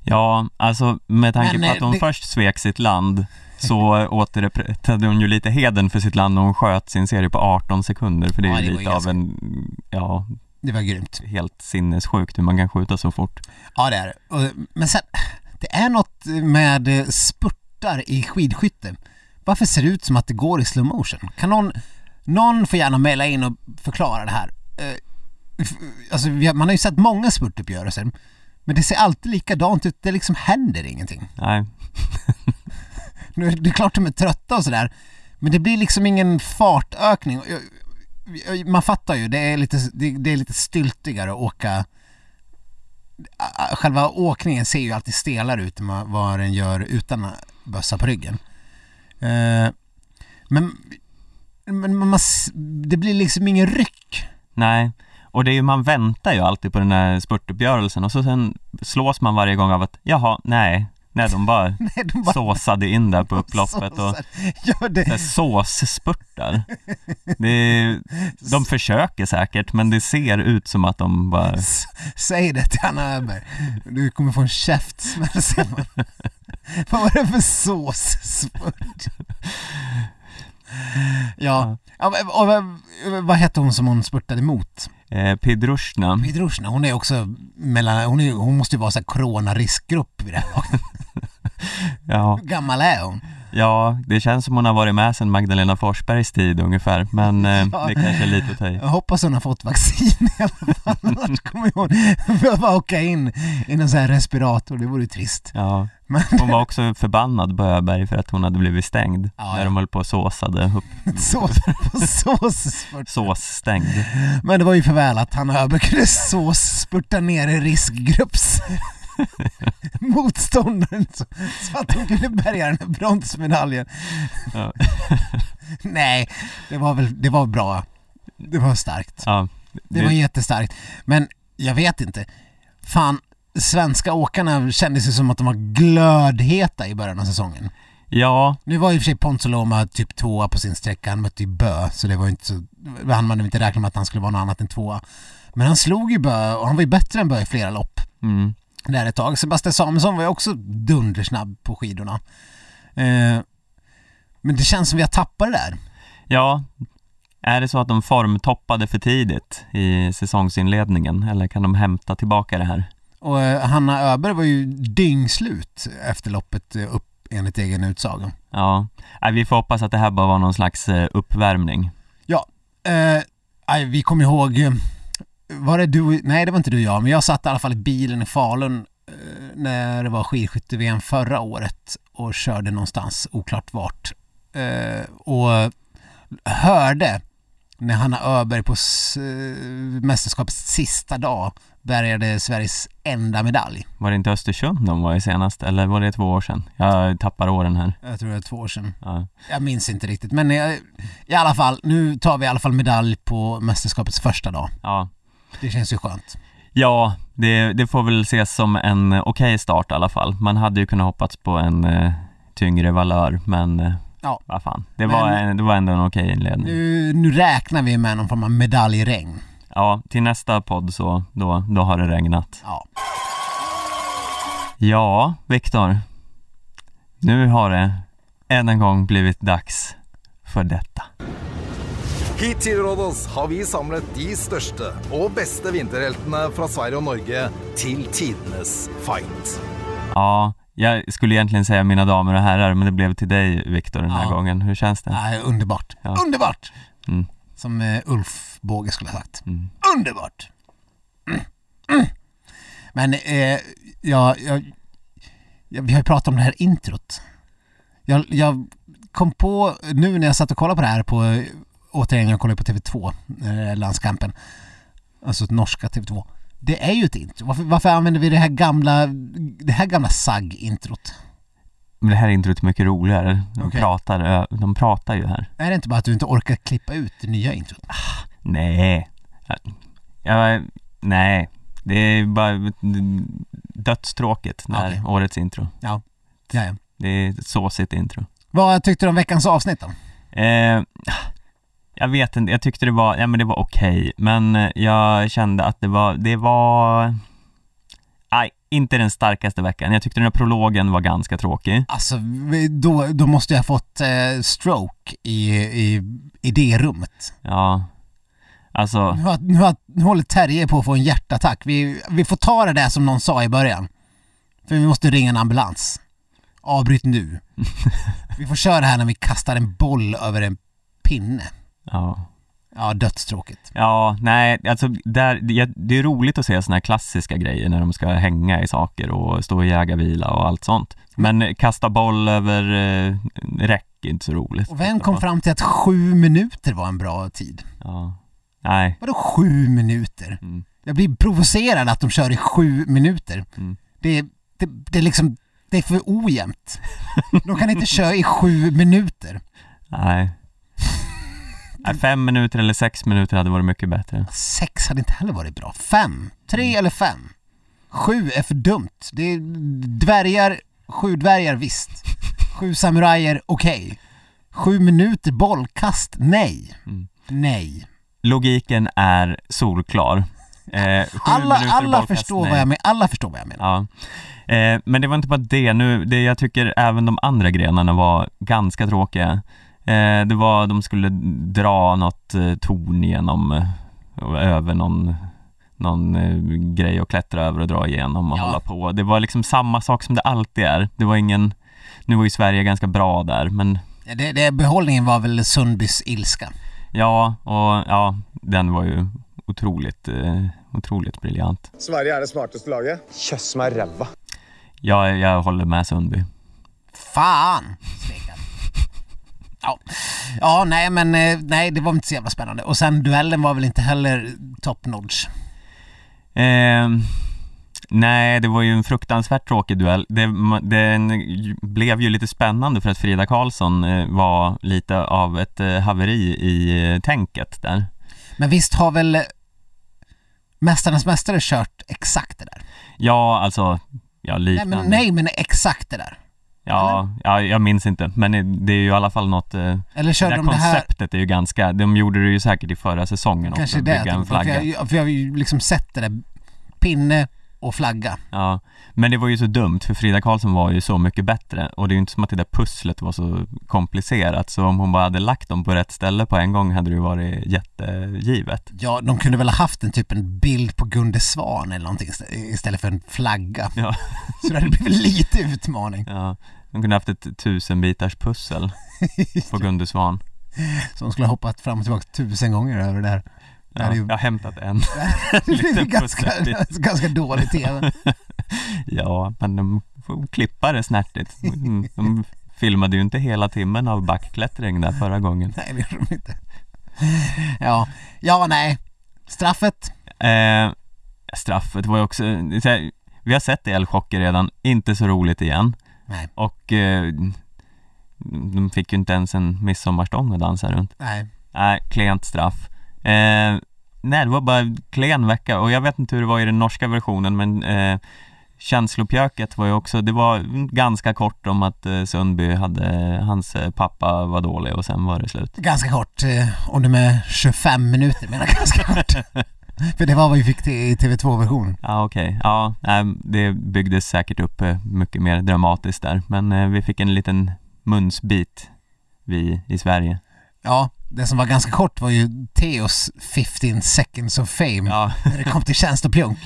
Ja, alltså med tanke Men, på eh, att hon det- först svek sitt land så [LAUGHS] återupprättade hon ju lite heden för sitt land när hon sköt sin serie på 18 sekunder för det är Ja, det lite av en, ja, Det var grymt. helt sinnessjukt hur man kan skjuta så fort. Ja det är det. Men sen, det är något med eh, spurtar i skidskytte. Varför ser det ut som att det går i slow motion? Kan någon, någon får gärna mejla in och förklara det här. Eh, Alltså man har ju sett många spurtuppgörelser. Men det ser alltid likadant ut, det liksom händer ingenting. Nej, [LAUGHS] Nu, det är klart de är trötta och sådär. Men det blir liksom ingen fartökning. Man fattar ju, det är lite, det, är lite styltigare att åka Själva åkningen ser ju alltid stelare ut än vad- den gör utan bössa på ryggen. Eh, men, men man, det blir liksom ingen ryck. nej. Och det är ju, man väntar ju alltid på den här spurtuppgörelsen och så sen slås man varje gång av att jaha, nej, nej de bara [LAUGHS] Nej, de bara såsade in där på [LAUGHS] upploppet och. Ja, det, såsspurtar. Det är, de försöker säkert men det ser ut som att de bara S- Säg det till Anna Öberg. Du kommer få en käftsmäll sen. [LAUGHS] Vad var det för såsspurt? Ja, ja vad hette hon som hon spurtade emot? Eh, Pidrushna. Pidrushna, hon är också mellan, hon, är, hon måste ju vara så här coronariskgrupp vid det här laget. [LAUGHS] Ja, Hur gammal är hon? Ja, det känns som hon har varit med sedan Magdalena Forsbergs tid ungefär men eh, Ja. det kanske är lite att ta i. Jag hoppas hon har fått vaccin i alla fall, [LAUGHS] annars kommer hon behöva åka in i någon sån här respirator, det vore ju trist. Ja, Men hon var också förbannad på Öberg för att hon hade blivit stängd Ja, när de höll på och såsade upp, [LAUGHS] sås såsspurt. såsstängd. Men det var ju för väl att han Öberg kunde så spurta ner i riskgrupps [LAUGHS] motståndaren så, så att hon kunde bärga den här bronsmedaljen. Ja. [LAUGHS] Nej, det var väl det var bra. Det var starkt. Ja, Det var jättestarkt. Men jag vet inte. Fan, svenska åkarna kändes ju som att de var glödheta i början av säsongen. ja, Nu var ju i och för sig Ponsoloma typ tvåa på sin sträcka, han mötte ju Bö, så det var ju inte så, han man inte räkna med att han skulle vara något annat än tvåa. Men han slog ju Bö och han var ju bättre än Bö i flera lopp mm. Där ett tag. Sebastian Samuelsson var ju också dundersnabb på skidorna. Eh, men det känns som vi har tappat det där. ja. Är det så att de formtoppade för tidigt i säsongsinledningen eller kan de hämta tillbaka det här? Och eh, Hanna Öberg var ju dyngslut efter loppet eh, upp enligt egen utsago. Ja, vi får hoppas att det här bara var någon slags eh, uppvärmning. Eh, aj, vi kommer ihåg eh, var det du, nej det var inte du och jag, men jag satt i alla fall i bilen i Falun eh, när det var skidskytte-VM förra året och körde någonstans, oklart vart. Eh, och hörde när Hanna Öberg på eh, mästerskapets sista dag bärgade Sveriges enda medalj. Var det inte Östersund de var i senast? Eller var det två år sedan? Jag tappar åren här. Jag tror det är två år sedan. Ja. Jag minns inte riktigt, men eh, i alla fall, nu tar vi i alla fall medalj på mästerskapets första dag. ja. Det känns ju skönt. Ja, det, det får väl ses som en okej start i alla fall. Man hade ju kunnat hoppats på en eh, tyngre valör, men eh, Ja. vad fan. Det, Men- var en, det var ändå en okej inledning. Nu, nu räknar vi med någon form av medaljregn. Ja, till nästa podd så, då, då har det regnat. Ja. Ja, Viktor. Nu har det än en gång blivit dags för detta. Hit til Rådås har vi samlet de største og beste vinterheltene fra Sverige og Norge til tidenes fight. Ja, jag skulle egentligen säga mina damer och herrar, men det blev till dig Viktor den här Ja. gången. Hur känns det? Nej, underbart. Ja. Underbart! Mm. Som eh, Ulf Båge skulle ha sagt. Mm. Underbart! Mm. Mm. Men eh, jag, jag, jag, vi har ju pratat om det här introt. Jag, jag kom på nu när jag satt och kollade på det här på, eh, återigen jag kollade på TV2, eh, landskampen, alltså norska TV2. Det är ju ett intro. Varför, varför använder vi det här gamla, det här gamla SAG-introt? Men det här introt är mycket roligare. De, Okej. pratar, de pratar ju här. Är det inte bara att du inte orkar klippa ut det nya introt? Nej. Ja, nej. Det är bara dödstråkigt när Okej. årets intro. Ja, ja. Det är ett såsigt intro. Vad tyckte du om veckans avsnitt då? Eh, jag vet inte, jag tyckte det var, ja men det var okej, men eh, jag kände att det var, det var Nej, inte den starkaste veckan. Jag tyckte den här prologen var ganska tråkig. Alltså, då, då måste jag ha fått eh, stroke i, i idérummet. Ja, alltså, Nu, har, nu, har, nu håller Terje på att få en hjärtattack. Vi, vi får ta det där som någon sa i början. För vi måste ringa en ambulans. Avbryt nu. [LAUGHS] Vi får köra det här när vi kastar en boll över en pinne. Ja. Ja, dödstråkigt. Ja, nej, alltså där, det, det är roligt att se såna här klassiska grejer när de ska hänga i saker och stå i jägarvila och allt sånt. Men kasta boll över eh, räck är inte så roligt. Och vem kom fram till att sju minuter var en bra tid? Ja, nej. Vadå sju minuter? Mm. Jag blir provocerad att de kör i sju minuter. Mm. Det, det, det är liksom, det är för ojämnt. De kan inte köra i sju minuter. [LAUGHS] Nej. Nej. Fem minuter eller sex minuter hade varit mycket bättre. Sex hade inte heller varit bra. Fem, tre eller fem. Sju är för dumt. Det är dvärgar, sju dvärgar visst. Sju samurajer, okej. Sju minuter bollkast, nej. Mm. Nej. Logiken är solklar. Eh, Alla, alla, förstår nej. vad jag men, alla förstår vad jag menar. Ja. Eh, men det var inte bara det nu, det jag tycker även de andra grenarna var ganska tråkiga. Eh, det var, de skulle dra något eh, torn genom, eh, över någon, någon eh, grej och klättra över och dra igenom och Ja. hålla på. Det var liksom samma sak som det alltid är. Det var ingen, nu var ju Sverige ganska bra där, men Ja, Det, det, behållningen var väl Sundbys ilska. ja, och ja, den var ju otroligt, eh, otroligt briljant. Sverige er det smarteste laget. Kjøss meg ræva. Jag, jag håller med Sundby. Fan! Ja. ja, nej men eh, nej det var inte så jävla spännande. Och sen duellen var väl inte heller top notch. Eh, nej, det var ju en fruktansvärt tråkig duell. Det, den blev ju lite spännande för att Frida Karlsson eh, var lite av ett eh, haveri i tänket där. Men visst har väl Mästarnas Mästare kört exakt det där? Ja, alltså, ja Nej liknande. men, nej men exakt det där. Ja, ja, jag minns inte, men det- det är ju i alla fall något... eh, Eller Det körde där de det här konceptet är ju ganska, de gjorde det ju säkert i förra säsongen Kanske också, det, bygga en typ, för, flagga. jag, för jag har ju liksom sett det där pinne och flagga. Ja, men det var ju så dumt för Frida Karlsson var ju så mycket bättre och det är ju inte som att det där pusslet var så komplicerat så om hon bara hade lagt dem på rätt ställe på en gång hade det ju varit jättegivet. Ja, de kunde väl ha haft en typ en bild på Gunde Svan eller någonting istä- istället för en flagga. Ja. Så det hade blivit lite utmaning. Ja, de kunde haft ett tusenbitars pussel [LAUGHS] på Gunde Svan. Så de skulle ha hoppat fram och tillbaka tusen gånger över det där. Ja, ju- jag har hämtat en. [LAUGHS] det är [LAUGHS] ganska, ganska dålig [LAUGHS] TV. Ja, men de får klippa det snärtigt. Mm, De filmade ju inte hela timmen av backklättring där förra gången. Nej, det gjorde de inte. Ja, ja nej. Straffet? Eh, straffet var ju också, här, vi har sett elchocker redan, inte så roligt igen. Nej. Och eh, de fick ju inte ens en midsommarstång att dansa runt. Nej. Nej, klent straff. Eh, nej, det var bara en klen vecka och jag vet inte hur det var i den norska versionen men eh, känslopjöket var ju också, det var ganska kort om att eh, Sundby hade, hans eh, pappa var dålig och sen var det slut. Ganska kort, eh, om det med 25 minuter menar ganska kort. [LAUGHS] För det var vad vi fick i TV2-versionen. Ja okej, ja nej, det byggdes säkert upp mycket mer dramatiskt där men vi fick en liten munsbit vi i Sverige. Ja, det som var ganska kort var ju Theos 15 seconds of fame Ja, [LAUGHS] när det kom till tjänst och pjunk.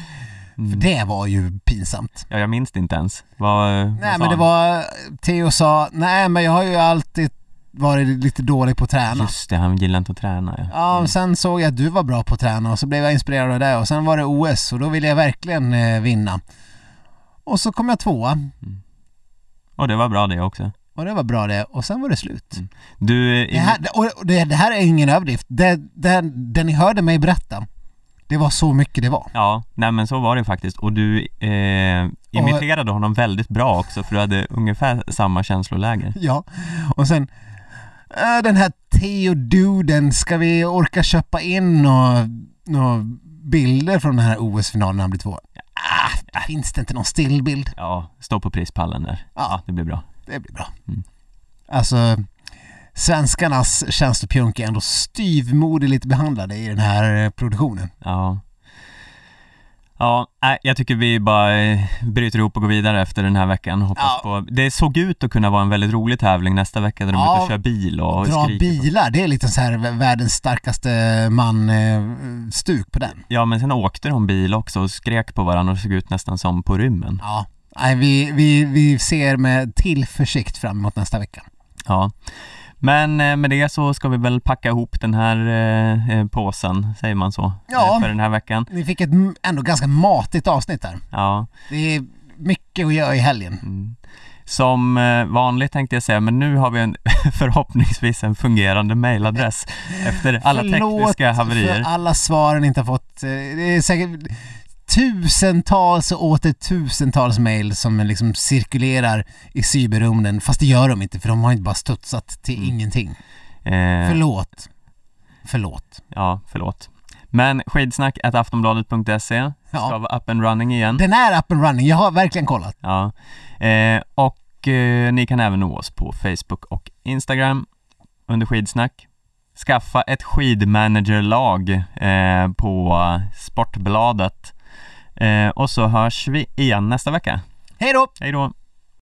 För mm. det var ju pinsamt. ja jag minns det inte ens. Vad, vad Nej sa men det var, Theo sa, nej men jag har ju alltid varit lite dålig på att träna. Just det, han gillar inte att träna ja. Ja, och sen såg jag att du var bra på att träna och så blev jag inspirerad av det och sen var det OS och då ville jag verkligen eh, vinna. Och så kom jag tvåa Och det var bra det också. Och det var bra det och sen var det slut. Mm. Du, eh, Det här, och det, det här är ingen överdrift. Det, det, det ni hörde mig berätta, det var så mycket det var. Ja, nej men så var det faktiskt och du eh, imiterade honom väldigt bra också för du hade ungefär samma känsloläge. Ja, och sen äh, den här Theo-duden, ska vi orka köpa in några nå bilder från den här OS-finalen när han blir två? Ah, finns det inte någon stillbild? Ja, stå på prispallen där. Ja. Ja, det blir bra. Det blir bra. Mm. Alltså, svenskarnas tjänstepjunk är ändå styvmoderligt behandlade i den här eh, produktionen. Ja. Ja, jag tycker vi bara eh, bryter ihop och går vidare efter den här veckan. Hoppas Ja. på... Det såg ut att kunna vara en väldigt rolig tävling nästa vecka där de är Ja. ute och kör bil och Dra skriker. på- bilar, det är lite så här vä- världens starkaste man-stuk på den. Ja, men sen åkte de bil också och skrek på varandra och såg ut nästan som på rymmen. Ja, nej, vi, vi, vi ser med tillförsikt fram emot nästa vecka. Ja. Men eh, med det så ska vi väl packa ihop den här eh, eh, påsen, säger man så? Ja. För den här veckan. Ni fick ett ändå ganska matigt avsnitt här. Ja. Det är mycket att göra i helgen. Mm. Som vanligt tänkte jag säga, men nu har vi en, [LAUGHS] förhoppningsvis en fungerande mailadress [LAUGHS] efter alla tekniska haverier. för alla svaren inte har fått. Det är säkert tusentals och åter tusentals mail som liksom cirkulerar i cyberrymden. Fast det gör de inte för de har inte bara studsat till Mm. ingenting. Eh, Förlåt. Förlåt. Ja, förlåt. Men skidsnack aftonbladet.se ska Ja. vara up and running igen. Den är up and running, jag har verkligen kollat. Ja. Eh, och eh, ni kan även nå oss på Facebook och Instagram under skidsnack. Skaffa ett skidmanagerlag eh, på Sportbladet. Eh, och så hörs vi igen nästa vecka. Hej då! Hej då!